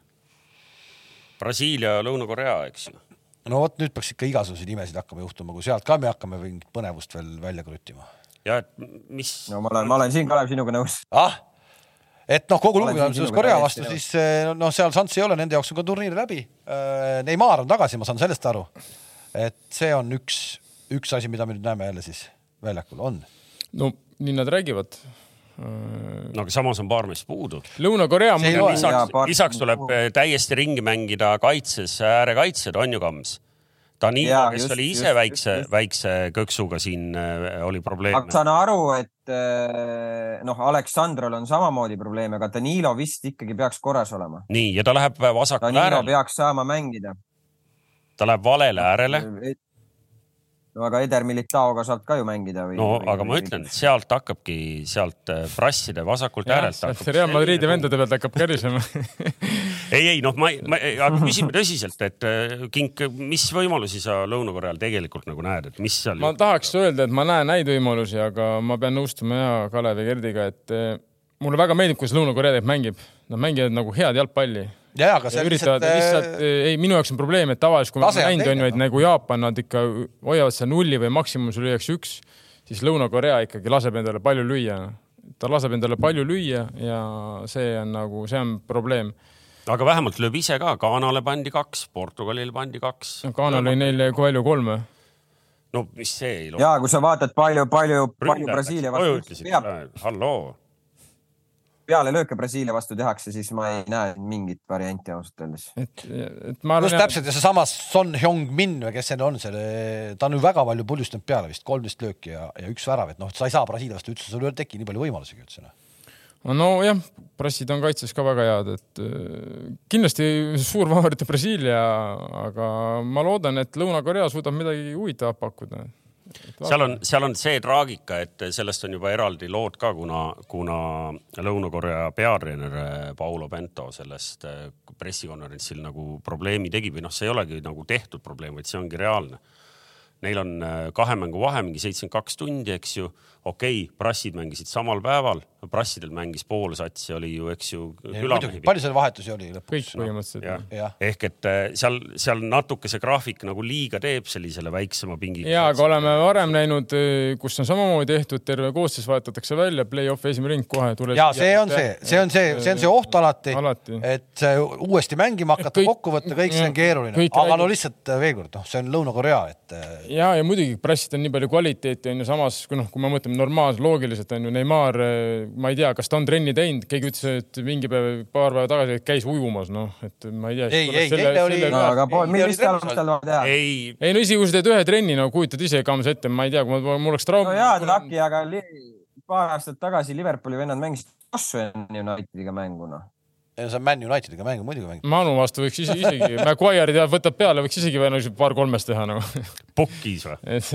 Brasiilia, Lõuna-Korea, eks ju. no vot, nüüd peaks ikka igasuguseid imesid hakkama juhtuma, kui sealt ka me hakkame mingit põnevust veel välja kruttima. ja et mis. no ma olen, ma olen siin, Kalev, sinuga nõus. ah et noh, kogu lugupidamises Korea vastu, siis noh, seal šanssi ei ole, nende jaoks on ka turniir läbi. Eh, Neimar on tagasi, ma saan sellest aru. et see on üks, üks asi, mida me nüüd näeme jälle siis väljakul, on. no nii nad räägivad no aga samas on paar meest puudu. Lõuna-Korea. lisaks, lisaks tuleb eh, täiesti ringi mängida kaitses, äärekaitsjad on ju kams Danilo, kes just, oli ise just, väikse, väikse kõksuga siin äh, oli probleem. saan aru, et äh, noh, Aleksandrol on samamoodi probleeme, aga Danilo vist ikkagi peaks korras olema. nii, ja ta läheb vasakule äärele. Peaks saama mängida. ta läheb valele äärele no aga Eder Militaoga saab ka ju mängida või? no või, aga või, ma ütlen, et sealt hakkabki, sealt äh, prasside vasakult äärelt. Real Madridi vendade pealt hakkab kärisema [laughs] ei, ei noh, ma, ma, aga [laughs] küsime tõsiselt, et äh, Kink, mis võimalusi sa Lõuna-Koreal tegelikult nagu näed, et mis seal? ma tahaks öelda, et ma näen häid võimalusi, aga ma pean nõustuma ja Kalev ja Gerdiga, et äh, mulle väga meeldib, kuidas Lõuna-Korea teeb, mängib. Nad mängivad nagu head jalgpalli ja, aga see üritavad lihtsalt, lihtsalt, äh, ei, minu jaoks on probleem, et tavaliselt, kui ma olen näinud, on ju, et nagu Jaapan, nad ikka hoiavad seda nulli või maksimums lüüakse üks, siis Lõuna-Korea ikkagi laseb endale palju lüüa. ta laseb endale palju lüüa ja see on nagu, see on probleem aga vähemalt lööb ise ka, Ghanale pandi kaks, Portugalile pandi kaks. Ghana lõi neile palju kolme. no mis see ei loe. ja kui sa vaatad palju, palju, palju Brasiilia vastu halloo pealelööke Brasiilia vastu tehakse, siis ma ei näe mingit varianti ausalt öeldes. et, et ma arvan. just täpselt ja seesama Son Heung-min või kes see on, selle, ta on ju väga palju puljustanud peale vist, kolmteist lööki ja, ja üks värav, et noh, sa ei saa Brasiilia vastu üldse, sul ei teki nii palju võimalusigi üldse noh nojah, brassid on kaitses ka väga head, et äh, kindlasti suur favorite Brasiilia, aga ma loodan, et Lõuna-Korea suudab midagi huvitavat pakkuda seal on, seal on see traagika, et sellest on juba eraldi lood ka, kuna, kuna Lõuna-Korea peatreener Paulo Bento sellest äh, pressikonverentsil nagu probleemi tegi või noh, see ei olegi nagu tehtud probleem, vaid see ongi reaalne. Neil on äh, kahe mängu vahe, mingi seitsekümmend kaks tundi, eks ju. Okei okay,, prassid mängisid samal päeval prassidel mängis pool satsi, oli ju, eks ju. palju seal vahetusi oli lõpuks? kõik põhimõtteliselt no.. ehk et äh, seal, seal natuke see graafik nagu liiga teeb sellisele väiksema pingiga. ja, aga oleme varem näinud, äh, kus on samamoodi tehtud, terve koosseis vahetatakse välja, play-off esimene ring kohe tuleb. ja see on see, see on see, see on see oht alati, alati., et uuesti mängima hakata, kokku võtta, kõik see on keeruline, aga no lihtsalt äh, veel kord, noh, see on Lõuna-Korea, et. ja, ja muidugi prassid on nii palju kvaliteeti on ju, samas kui noh, kui me mõtleme normaalselt, loogiliselt on ju Neimar ma ei tea, kas ta on trenni teinud, keegi ütles, et mingi päev, paar päeva tagasi käis ujumas, noh, et ma ei tea. ei, ei, eile oli. no aga mis tal, mis tal teha? ei, ei no isegi kui sa teed ühe trenni, no kujutad ise kams ette, ma ei tea, kui ma, mul oleks traum. no jaa, Taki, aga paar aastat tagasi Liverpooli vennad mängisid Joshua Unitediga mängu, noh ei no see on Man Unitediga mäng, muidugi mäng. Manu vastu võiks ise, isegi, Maguire teab, võtab peale, võiks isegi veel paar kolmest teha nagu no.. Pukkis või? [laughs] et,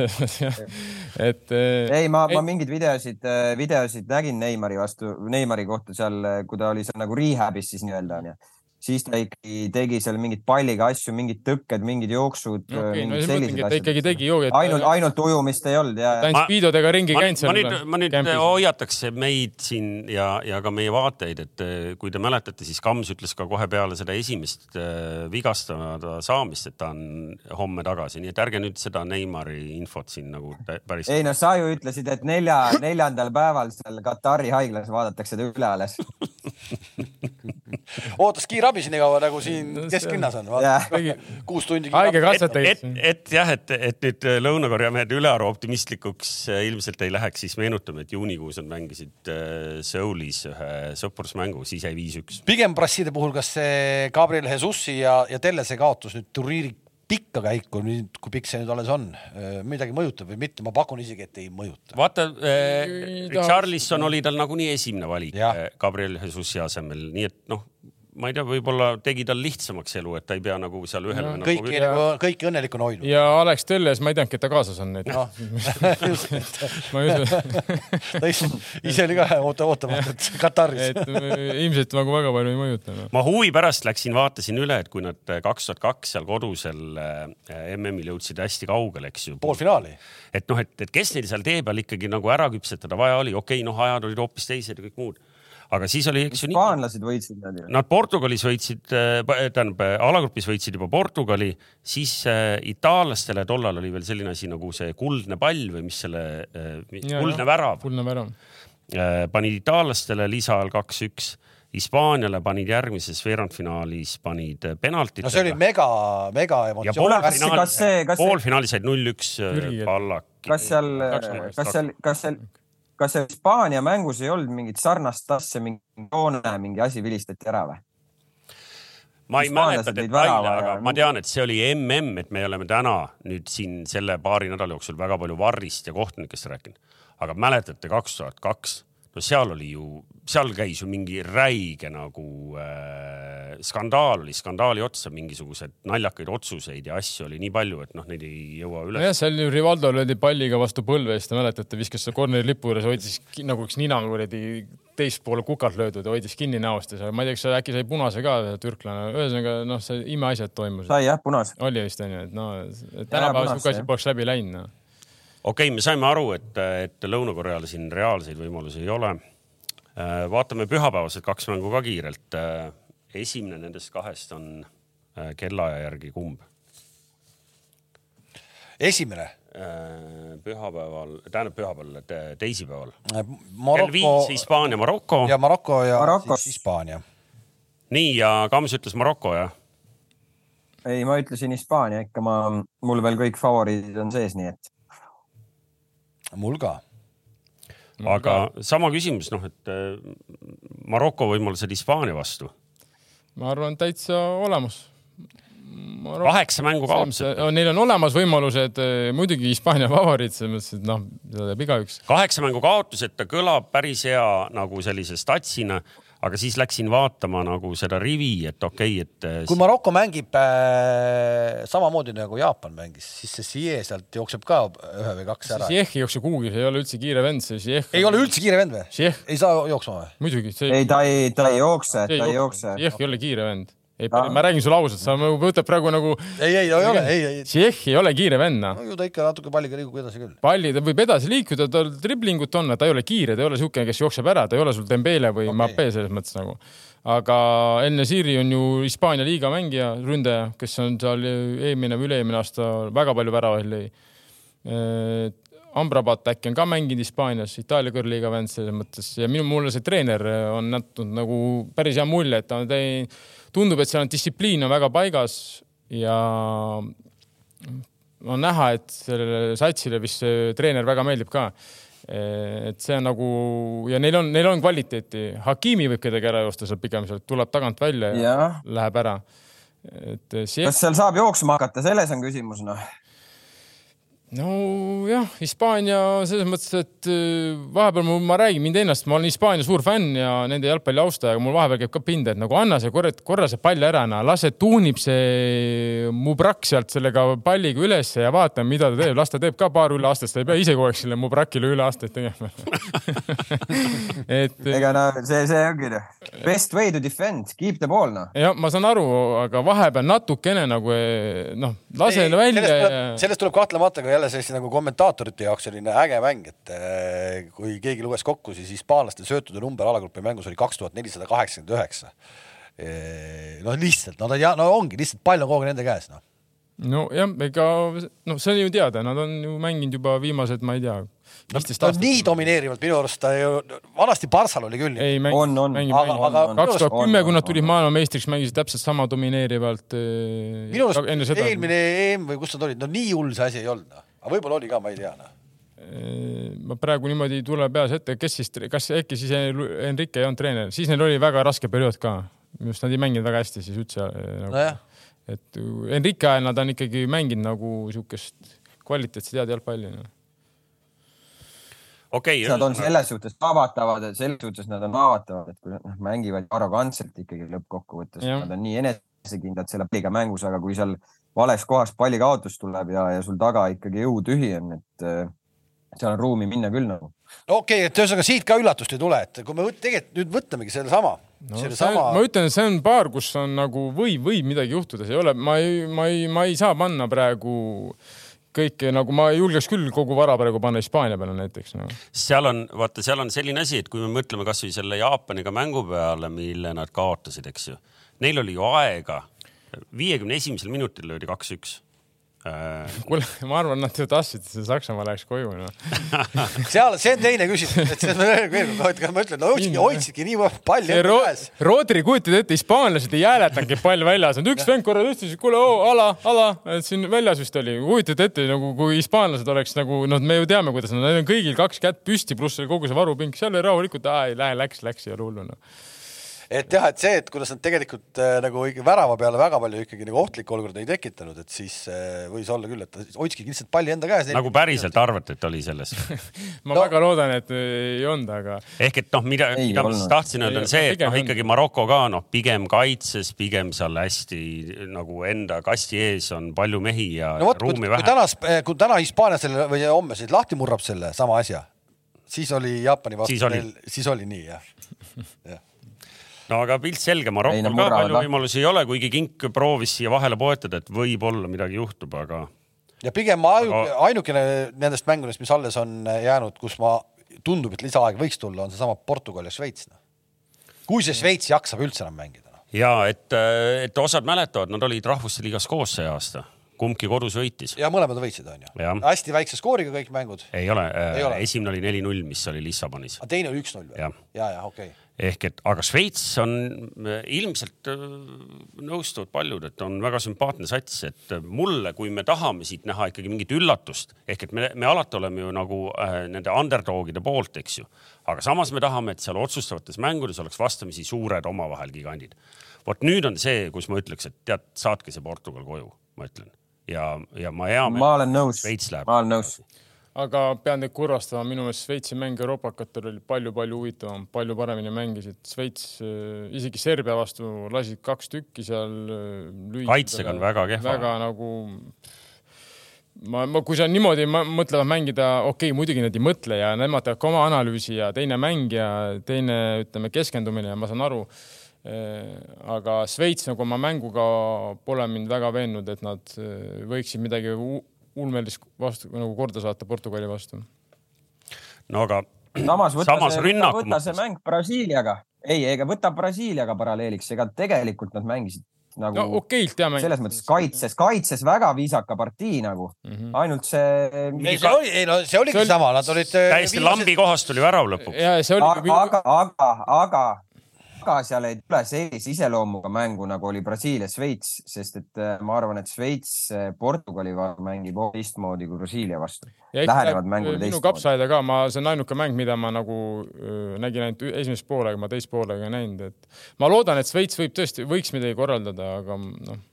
et. ei, ma, ma mingeid videosid, videosid nägin Neimari vastu, Neimari kohta seal, kui ta oli seal nagu rehab'is siis nii-öelda onju. Siis ta ikkagi tegi seal mingeid palliga asju, mingid tõkked, mingid jooksud okay,. no siis mõtlengi, et ta ikkagi tegi joogi. ainult, ainult ujumist ei olnud ja. ta on spiidodega ringi käinud seal. ma nüüd, ma nüüd hoiataks meid siin ja, ja ka meie vaateid, et eh, kui te mäletate, siis Kams ütles ka kohe peale seda esimest äh, vigastada saamist, et ta on homme tagasi, nii et ärge nüüd seda Neimari infot siin nagu päris. ei no sa ju ütlesid, et nelja, neljandal päeval seal Katari haiglas vaadatakse ta üle alles [laughs] ootas kiirabi nii kaua nagu siin kesklinnas on. kuus tundi. haigekasset ei. et, et jah, et, et nüüd Lõuna-Korea mehed ülearu optimistlikuks äh, ilmselt ei läheks, siis meenutame, et juunikuus nad mängisid äh, Soulis ühe sõprusmängu, siis jäi viis-üks. pigem brasside puhul, kas see Gabriel Jesusi ja, ja Tellese kaotus nüüd turniiri pikka käiku nüüd, kui pikk see nüüd alles on, äh, midagi mõjutab või mitte, ma pakun isegi, et ei mõjuta. vaata äh,, Charlison oli tal nagunii esimene valik äh, Gabriel Jesusi asemel, nii et noh, ma ei tea, võib-olla tegi tal lihtsamaks elu, et ta ei pea nagu seal ühel no,. kõiki nagu, kõiki õnnelikuna hoidnud. ja Alex Telles, ma ei teadnudki, et ta kaasas on nüüd no. [laughs] ma ei usu [laughs] ta ise oli ka oota, ootamatult Kataris et ilmselt nagu väga palju ei mõjuta no.. ma huvi pärast läksin, vaatasin üle, et kui nad kaks tuhat kaks seal kodusel äh, MM-il jõudsid hästi kaugele, eks ju. poolfinaali. et noh, et, et kes neil seal tee peal ikkagi nagu ära küpsetada vaja oli, okei okay,, noh, ajad olid hoopis teised ja kõik muud aga siis oli, eks ju. hispaanlased võitsid nad Portugalis võitsid, äh, tähendab äh, alagrupis võitsid juba Portugali, siis äh, itaallastele tollal oli veel selline asi nagu see kuldne pall või mis selle, kuldne värav. kuldne värav. panid itaallastele lisaajal kaks-üks Hispaaniale panid järgmises veerandfinaalis panid penaltid. no see oli mega, mega emotsioon. poolfinaalis, poolfinaalis said null-üks pallak. kas seal, kas seal, kas seal kas seal Hispaania mängus ei olnud mingit sarnast asja, mingi joone, mingi asi vilistati ära või? ma ei mäleta detaile, aga ma tean, et see oli mm, et me oleme täna nüüd siin selle paari nädala jooksul väga palju Varrist ja kohtunikest rääkinud. aga mäletate kaks tuhat kaks no seal oli ju, seal käis ju mingi räige nagu äh, skandaal oli skandaali otsa, mingisugused naljakaid otsuseid ja asju oli nii palju, et noh, neid ei jõua üles. nojah, seal ju Rivaldo löödi palliga vastu põlve eest, mäletate, viskas seal corneri lipu juures, hoidis nagu üks nina kuradi teist poole kukalt löödud ja hoidis kinni näost ja ma ei tea, kas äkki sai punase ka türklane, ühesõnaga noh, see imeasjad toimusid. sai jah, punase. oli vist onju, et noh, tänapäeval sihuke asi poleks läbi läinud noh okei okay,, me saime aru, et, et Lõuna-Koreal siin reaalseid võimalusi ei ole. Äh, vaatame pühapäevased kaks mängu ka kiirelt. Äh, esimene nendest kahest on äh, kellaaja järgi kumb? esimene? pühapäeval, tähendab pühapäeval, teisipäeval. kell viis Hispaania, Maroko. ja Maroko ja Marokos. siis Hispaania. nii ja Kams ütles Maroko jah? ei, ma ütlesin Hispaania ikka, ma, mul veel kõik favoriidid on sees, nii et mul ka. aga sama küsimus, noh, et äh, Maroko võimalused Hispaania vastu? ma arvan, täitsa olemas. kaheksa mängu kaotasid. Neil on olemas võimalused, äh, muidugi Hispaania favoriit, selles mõttes, et noh, seda teab igaüks. kaheksa mängu kaotuseta kõlab päris hea nagu sellise statsina aga siis läksin vaatama nagu seda rivi, et okei okay,, et. Äh, kui Maroko mängib äh, samamoodi nagu Jaapan mängis, siis see Siie sealt jookseb ka ühe või kaks ära. Sieh ei jookse kuhugi, see ei ole üldse kiire vend, see Sieh. ei ole üldse kiire vend või? ei saa jooksma või? muidugi ei, ta ei, ta ei jookse, ta ei jookse. Sieh ei ole kiire vend ei ma räägin sulle ausalt, sa nagu võtad praegu nagu. ei, ei, ei ole, ei, ei. Ziyech ei ole kiire vend, noh. no ju ta ikka natuke palliga liigub edasi küll. palli, ta võib edasi liikuda, tal driblingut on, ta ei ole kiire, ta ei ole niisugune, kes jookseb ära, ta ei ole sul Dembele või okay. Mape selles mõttes nagu. aga Enne Siiri on ju Hispaania liiga mängija, ründaja, kes on seal eelmine või üle-eelmine aasta väga palju väravaid lõi. Amrabat äkki on ka mänginud Hispaanias, Itaalia kõrgliiga vend selles mõttes ja minu, mulle see treener on jätnud nagu päris hea mulje, et ta on teinud tundub, et seal on distsipliin on väga paigas ja on näha, et sellele satsile vist see treener väga meeldib ka. et see on nagu ja neil on, neil on kvaliteeti. Hakimi võib kedagi ära joosta seal pigem sealt, tuleb tagant välja ja, ja. läheb ära. et see.... kas seal saab jooksma hakata, selles on küsimus noh nojah, Hispaania selles mõttes, et äh, vahepeal mul, ma räägin mind ennast, ma olen Hispaania suur fänn ja nende jalgpalli austaja, aga mul vahepeal käib ka pinda, et nagu anna see korra, korra see pall ära, lase tuunib see Mubrak sealt sellega palliga ülesse ja vaata, mida ta teeb, las ta teeb ka paar üleastet, ta ei pea ise kogu aeg selle Mubrakile üleasteid tegema [laughs] et. ega no see, see ongi noh, best way to defend, keep the ball noh. jah, ma saan aru, aga vahepeal natukene nagu noh, lase ei, välja. sellest tuleb kahtlemata ka jälle sellise nagu kommentaatorite jaoks selline äge mäng, et äh, kui keegi luges kokku, siis hispaanlaste söötude number alagrupi mängus oli kaks tuhat nelisada kaheksakümmend üheksa. noh, lihtsalt, no ta ja no ongi lihtsalt pall on kogu aeg nende käes, noh. nojah, ega noh, see on ju teada, nad on ju mänginud juba viimased, ma ei tea no, ta on nii domineerivalt minu arust ta ju, vanasti Barssal oli küll. ei mängi, on, on, aga, aga kaks tuhat kümme, kui nad tulid maailmameistriks, mängisid täpselt sama domineerivalt. minu arust eelmine EM või kus nad olid, no nii hull see asi ei olnud no aga võib-olla oli ka, ma ei tea noh ma praegu niimoodi ei tule peas ette, kes siis, kas äkki siis Enrique ei olnud treener, siis neil oli väga raske periood ka. minu arust nad ei mänginud väga hästi siis üldse nagu, no. et Enrique ajal nad on ikkagi mänginud nagu siukest kvaliteetset head jalgpalli no.. okei okay,. Nad on selles suhtes haavatavad, et selles suhtes nad on haavatavad, et kui nad noh, mängivad arrogantselt ikkagi lõppkokkuvõttes, nad on nii enesekindlad selle palliga mängus, aga kui seal vales kohas pallikaotus tuleb ja, ja sul taga ikkagi jõu tühi on, et äh, seal on ruumi minna küll nagu. no okei okay,, et ühesõnaga siit ka üllatust ei tule, et kui me tegelikult nüüd võtamegi sellesama no,. Selle sama... ma ütlen, et see on paar, kus on nagu võib, võib midagi juhtuda, see ei ole, ma ei, ma ei, ma ei saa panna praegu kõike nagu ma julgeks küll kogu vara praegu panna Hispaania peale näiteks no.. seal on, vaata, seal on selline asi, et kui me mõtleme kasvõi selle Jaapaniga mängu peale, mille nad kaotasid, eks ju. Neil oli ju aega viiekümne esimesel minutil löödi kaks-üks. Äh, kuule, ma arvan, nad ju tahtsid, et see Saksamaa läheks koju no. [laughs] seal, see on teine küsimus, et ma ütlen, no hoidsidki, hoidsidki nii palju enda käes. Rodri, kujutad ette, hispaanlased ei hääletanudki pall väljas, üks vend korra tõstis, kuule, ala, ala, et siin väljas vist oli, kujutad ette nagu, kui hispaanlased oleks nagu, noh, me ju teame, kuidas nad, neil on kõigil kaks kätt püsti, pluss kogu see varupink, seal oli rahulikult, ei lähe, läks, läks ja hullu noh et jah, et see, et kuidas nad tegelikult äh, nagu värava peale väga palju ikkagi nagu ohtlikke olukordi ei tekitanud, et siis äh, võis olla küll, et hoidski lihtsalt palli enda käes. nagu päriselt arvate, et oli selles [laughs] ma no. väga loodan, et ei olnud, aga. ehk et noh, mida, mida ma siis tahtsin öelda, on see, et noh, ikkagi Maroko ka noh, pigem kaitses, pigem seal hästi nagu enda kasti ees on palju mehi ja no, võt, ruumi kui, vähe. kui täna, kui täna Hispaania selle või homme siis lahti murrab selle sama asja, siis oli Jaapani vastu, siis oli nii jah [laughs] jah no aga pilt selge, Marokol ka palju võimalusi ei ole, kuigi Kink proovis siia vahele poetada, et võib-olla midagi juhtub, aga. ja pigem aga... ainukene nendest mängudest, mis alles on jäänud, kus ma, tundub, et lisaaeg võiks tulla, on seesama Portugal ja Šveits no.. kui see Šveits jaksab üldse enam mängida no.. ja et, et osad mäletavad, nad olid rahvuste liigas koos see aasta kumbki kodus võitis. ja mõlemad võitsid, onju. hästi väikse skooriga kõik mängud. ei ole, äh, esimene oli neli-null, mis oli Lissabonis. aga teine oli üks-null või? ja, ja, ja okei okay ehk et, aga Šveits on äh, ilmselt äh, nõustuvad paljud, et on väga sümpaatne sats, et äh, mulle, kui me tahame siit näha ikkagi mingit üllatust ehk et me, me alati oleme ju nagu äh, nende underdog'ide poolt, eks ju. aga samas me tahame, et seal otsustavates mängudes oleks vastamisi suured omavahel gigandid. vot nüüd on see, kus ma ütleks, et tead, saatke see Portugal koju, ma ütlen ja, ja ma hea meelega. ma olen nõus, ma olen nõus aga pean teid kurvastama, minu meelest Šveitsi mäng euroopakatel oli palju-palju huvitavam, palju paremini mängisid. Šveits äh, isegi Serbia vastu lasid kaks tükki seal. Äh, kaitsega on väga kehva. väga nagu ma, ma, kui sa niimoodi mõtlevad mängida, okei okay,, muidugi nad ei mõtle ja nemad teevad ka oma analüüsi ja teine mäng ja teine, ütleme, keskendumine ja ma saan aru. Äh, aga Šveits nagu oma mänguga pole mind väga veennud, et nad võiksid midagi ulmelist vastu nagu korda saata Portugali vastu. no aga samas võta samas see, võta, võta see mäng Brasiiliaga, ei, ega võta Brasiiliaga paralleeliks, ega tegelikult nad mängisid nagu no, okeilt ja selles mõttes kaitses, kaitses väga viisaka partii nagu mm, -hmm. ainult see. ei, see oli, ei no see oligi see oli, sama, nad olid. täiesti viimased... lambi kohast tuli värav lõpuks. aga, aga, aga, aga aga seal ei tule sellise iseloomuga mängu, nagu oli Brasiilia, Šveits, sest et äh, ma arvan, et Šveits äh, Portugali mängib teistmoodi kui Brasiilia vastu. Lähenevad mängule teistmoodi. minu kapsaaeda ka, ma, see on ainuke mäng, mida ma nagu äh, nägin ainult esimest poolega, ma teist poolega ei näinud, et ma loodan, et Šveits võib tõesti, võiks midagi korraldada, aga noh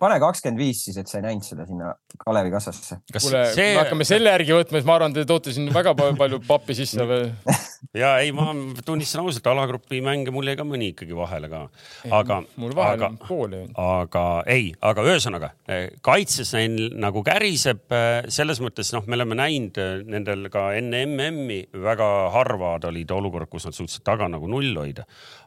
pane kakskümmend viis siis, et sa ei näinud seda sinna Kalevi kassasse. kuule see..., hakkame selle järgi võtma, siis ma arvan, te toote siin väga palju pappi sisse või? [laughs] ja ei, ma tunnistan ausalt, alagrupi mänge mul jäi ka mõni ikkagi vahele ka, aga. mul vahel on pooli. aga ei, aga ühesõnaga kaitses neil nagu käriseb selles mõttes, noh, me oleme näinud nendel ka enne MM-i väga harvad olid olukorrad, kus nad suutsid taga nagu null hoida.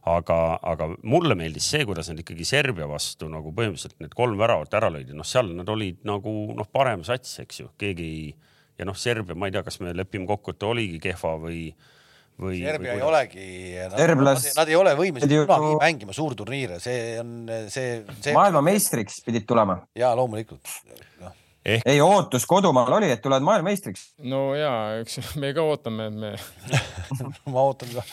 Aga, aga mulle meeldis see, kuidas nad ikkagi Serbia vastu nagu põhimõtteliselt need kolm väravat ära lõid ja noh, seal nad olid nagu noh, parem sats, eks ju, keegi ei ja noh, Serbia, ma ei tea, kas me lepime kokku, et ta oligi kehva või või. Serbia või ei olegi, Serblas... nad, nad ei ole võimelised kunagi ju... mängima suurturniire, see on see, see.... maailmameistriks pidid tulema. ja loomulikult no.. Ehk... ei, ootus kodumaal oli, et tuled maailmameistriks. no ja, eks [laughs] me ka ootame, et me [laughs] ma ootan ka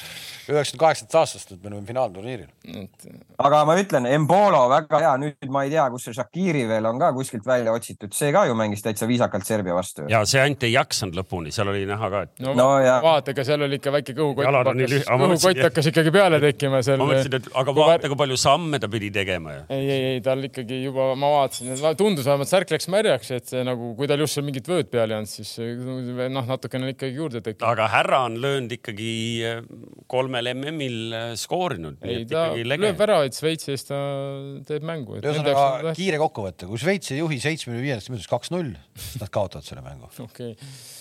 üheksakümne kaheksandat aastast, et me olime finaalturniiril et.... aga ma ütlen, Embolo väga hea, nüüd ma ei tea, kus see Shakiri veel on ka kuskilt välja otsitud, see ka ju mängis täitsa viisakalt Serbia vastu. ja see ainult ei jaksanud lõpuni, seal oli näha ka, et. no, no ja... vaata, ega seal oli ikka väike kõhukott, kõhukott hakkas ikkagi peale tekkima seal. ma mõtlesin, et aga vaata, kui palju samme ta pidi tegema ju. ei, ei, ei tal ikkagi juba, ma vaatasin, tundus vähemalt särk läks märjaks, et see nagu, kui tal just seal mingit vööd peal ei olnud, siis noh, natukene ikkagi juurde tekkinud. aga härra on löönud ikkagi kolmel MM-il skoorinud. ei, ta lööb väravaid Šveitsi eest, ta teeb mängu. ühesõnaga kiire kokkuvõte, kui Šveits ei juhi seitsmekümne viiendast minutist kaks-null, siis nad kaotavad selle mängu. [laughs] okei okay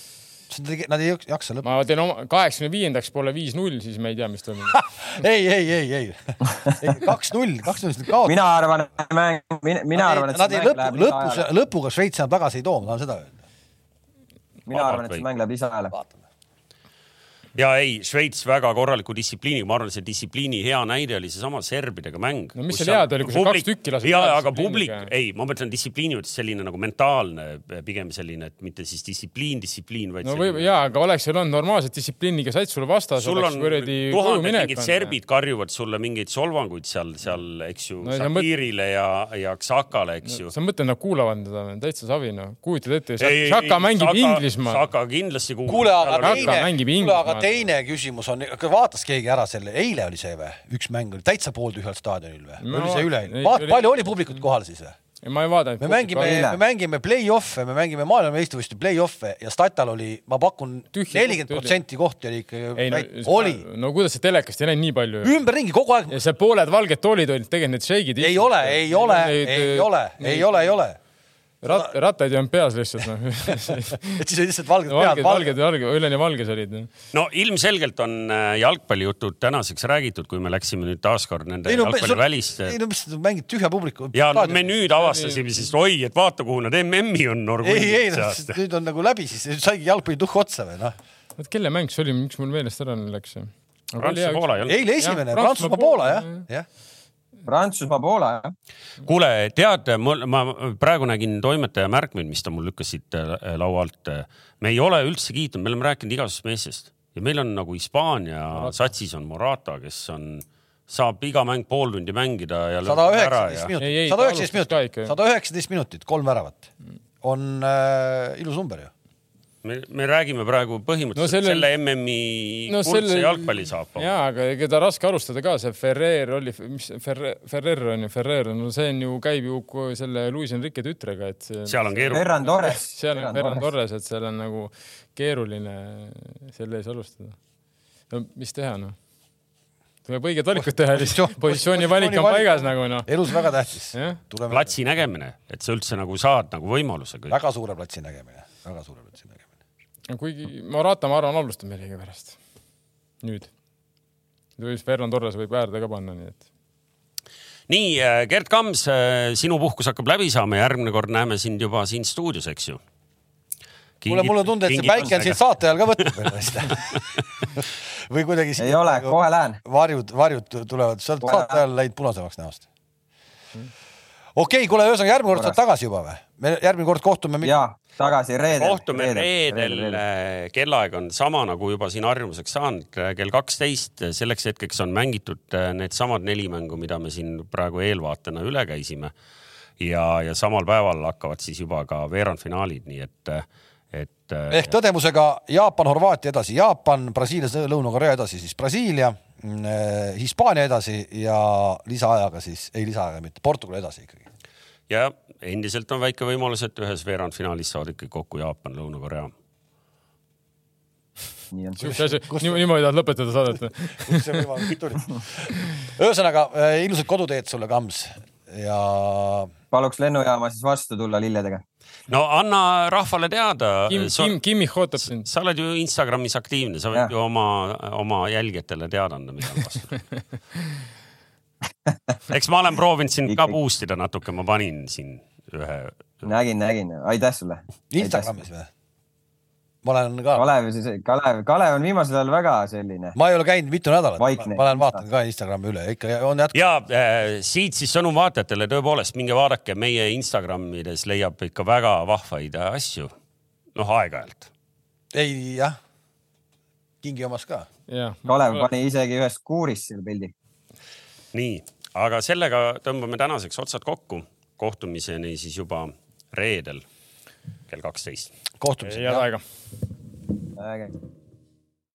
Nad ei jaksa lõpuni. ma teen oma, kaheksakümne viiendaks pole viis-null, siis me ei tea, mis toimub [laughs] ei, ei, ei, ei, kaks-null, kaks-null, siis nad kaotavad. mina arvan, et mäng, mina, mina arvan, et nad ei lõpu, lõpus, lõpuga Šveits enam tagasi ei too, ma tahan seda öelda. mina arvan, et see mäng läheb lisaajale. vaatame ja ei, Šveits väga korraliku distsipliiniga, ma arvan, see distsipliini hea näide oli seesama serbidega mäng. no mis seal head oli, kui sa kaks tükki lasid? ja, aga publik, ei, ma mõtlen distsipliini mõttes selline nagu mentaalne, pigem selline, et mitte siis distsipliin, distsipliin, vaid. no või selline... ja, aga oleks seal olnud normaalselt distsipliiniga sats sulle vastas. sul on tuhanded mingid serbid karjuvad sulle mingeid solvanguid seal, seal, eks ju no,, Shakirile mõt... ja, ja Ksakale, eks ju no,. sa mõtled, nad kuulavad teda, täitsa savi noh, kujutad ette, Šaka mängib Inglismaal. Šaka kindlasti kuulab. kuule, aga teine, kuule, aga teine küsimus on, vaatas keegi ära selle, eile oli see või, üks mäng oli täitsa pooltühjal staadionil või no,? oli see üleeile? vaat oli... palju oli publikut kohal siis või? ma ei vaadanud. me mängime, me mängime play-off'e, me mängime maailmameistrivõistluste play-off'e ja Statal oli, ma pakun, nelikümmend protsenti kohti oli ikka. No, oli. no kuidas see telekast ei näinud nii palju? ümberringi kogu aeg. ja seal pooled valged toolid olid tegelikult need šeigid. ei ole, ei ole, ei ole, ei ole, ei ole Rat-, rattaid ei olnud peas lihtsalt noh [laughs] et siis olid lihtsalt valged no, pead. valged, valged, üleni valges olid. no ilmselgelt on äh, jalgpallijutud tänaseks räägitud, kui me läksime nüüd taaskord nende ei, no, jalgpalliväliste. ei no mis, mängid tühja publiku. ja no, me nüüd avastasime siis, oi, et vaata, kuhu nad MM-i on. ei, ei, nüüd on nagu läbi, siis saigi jalgpallituhh otsa või noh. vot kelle mäng see oli, miks mul meelest ära läks? Prantsusmaa-Poola ei olnud. eile esimene, Prantsusmaa-Poola jah, jah Prantsusmaa, Poola, jah. kuule, tead, mul, ma praegu nägin toimetaja märkmeid, mis ta mul lükkas siit äh, laua alt. me ei ole üldse kiitnud, me oleme rääkinud igasugustest meestest ja meil on nagu Hispaania satsis on Morata, kes on, saab iga mäng pool tundi mängida ja. sada üheksateist minutit, sada üheksateist minutit, sada üheksateist minutit, kolm väravat on äh, ilus number ju me, me räägime praegu põhimõtteliselt no sellel, selle MM-i no kuldse selle... jalgpallisaapa. ja, aga ega ta raske alustada ka, see Ferrer oli, mis Ferrer, Ferrer on ju, Ferrer, no see on ju, käib ju selle Luis Enrique tütrega, et see. seal on keeruline. Ferran Torres. seal on Ferran Torres, et seal on nagu keeruline selle ees alustada. no mis teha, noh tuleb õiged valikud teha lihtsalt, positsiooni valik on paigas nagu noh. elus väga tähtis. platsi nägemine, et sa üldse nagu saad nagu võimaluse. väga suure platsi nägemine, väga suure platsi nägemine kuigi Morata, ma arvan, alustab millegipärast. nüüd. Luis Ferran Torres võib äärde ka panna, nii et. nii, äh, Gerd Kams, äh, sinu puhkus hakkab läbi saama, järgmine kord näeme sind juba siin stuudios, eks ju? kuule, mul on tunne, et see päike on siin saate ajal ka võtnud veel vist [laughs] või kuidagi. ei ole, kohe lähen. varjud, varjud tulevad, sa oled saate ajal läinud punasemaks näost. okei okay,, kuule, ühesõnaga järgmine kord saad tagasi juba või? me järgmine kord kohtume. jaa tagasi reedel. kohtume reedel, reedel., äh, kellaaeg on sama nagu juba siin harjumuseks saanud, äh, kell kaksteist. selleks hetkeks on mängitud äh, needsamad neli mängu, mida me siin praegu eelvaatena üle käisime. ja, ja samal päeval hakkavad siis juba ka veerandfinaalid, nii et, et. ehk tõdemusega Jaapan, Horvaatia edasi, Jaapan, Brasiilia, Lõuna-Korea edasi, siis Brasiilia Hispaania edasi ja lisaajaga siis, ei lisaajaga mitte, Portugal edasi ikkagi ja endiselt on väike võimalus, et ühes veerandfinaalis saavad ikkagi kokku Jaapan, Lõuna-Korea. nii on. siukse asja, niimoodi tahad lõpetada saadet või? kust see võimalus [laughs] tuli? ühesõnaga äh, ilusat koduteed sulle, Kams ja paluks lennujaama siis vastu tulla lilledega. no anna rahvale teada. Kim, Kim, Kimmich ootab sind. sa oled ju Instagramis aktiivne, sa võid Jah. ju oma, oma jälgijatele teada anda, mida on vastu. [laughs] [laughs] eks ma olen proovinud sind ka boost ida natuke, ma panin siin ühe. nägin, nägin, aitäh sulle. Instagramis või? ma olen ka, Kalev, Kalev, Kalev on viimasel ajal väga selline. ma ei ole käinud mitu nädalat, ma olen vaadanud ka Instagrami üle, ikka on jätkuvalt. ja äh, siit siis sõnum vaatajatele, tõepoolest minge vaadake, meie Instagramides leiab ikka väga vahvaid asju. noh, aeg-ajalt. ei jah, Kingi omas ka. Kalev pani isegi ühes kuuris seal pildi. nii, aga sellega tõmbame tänaseks otsad kokku. kohtumiseni siis juba reedel kell kaksteist. kohtumiseni. head aega.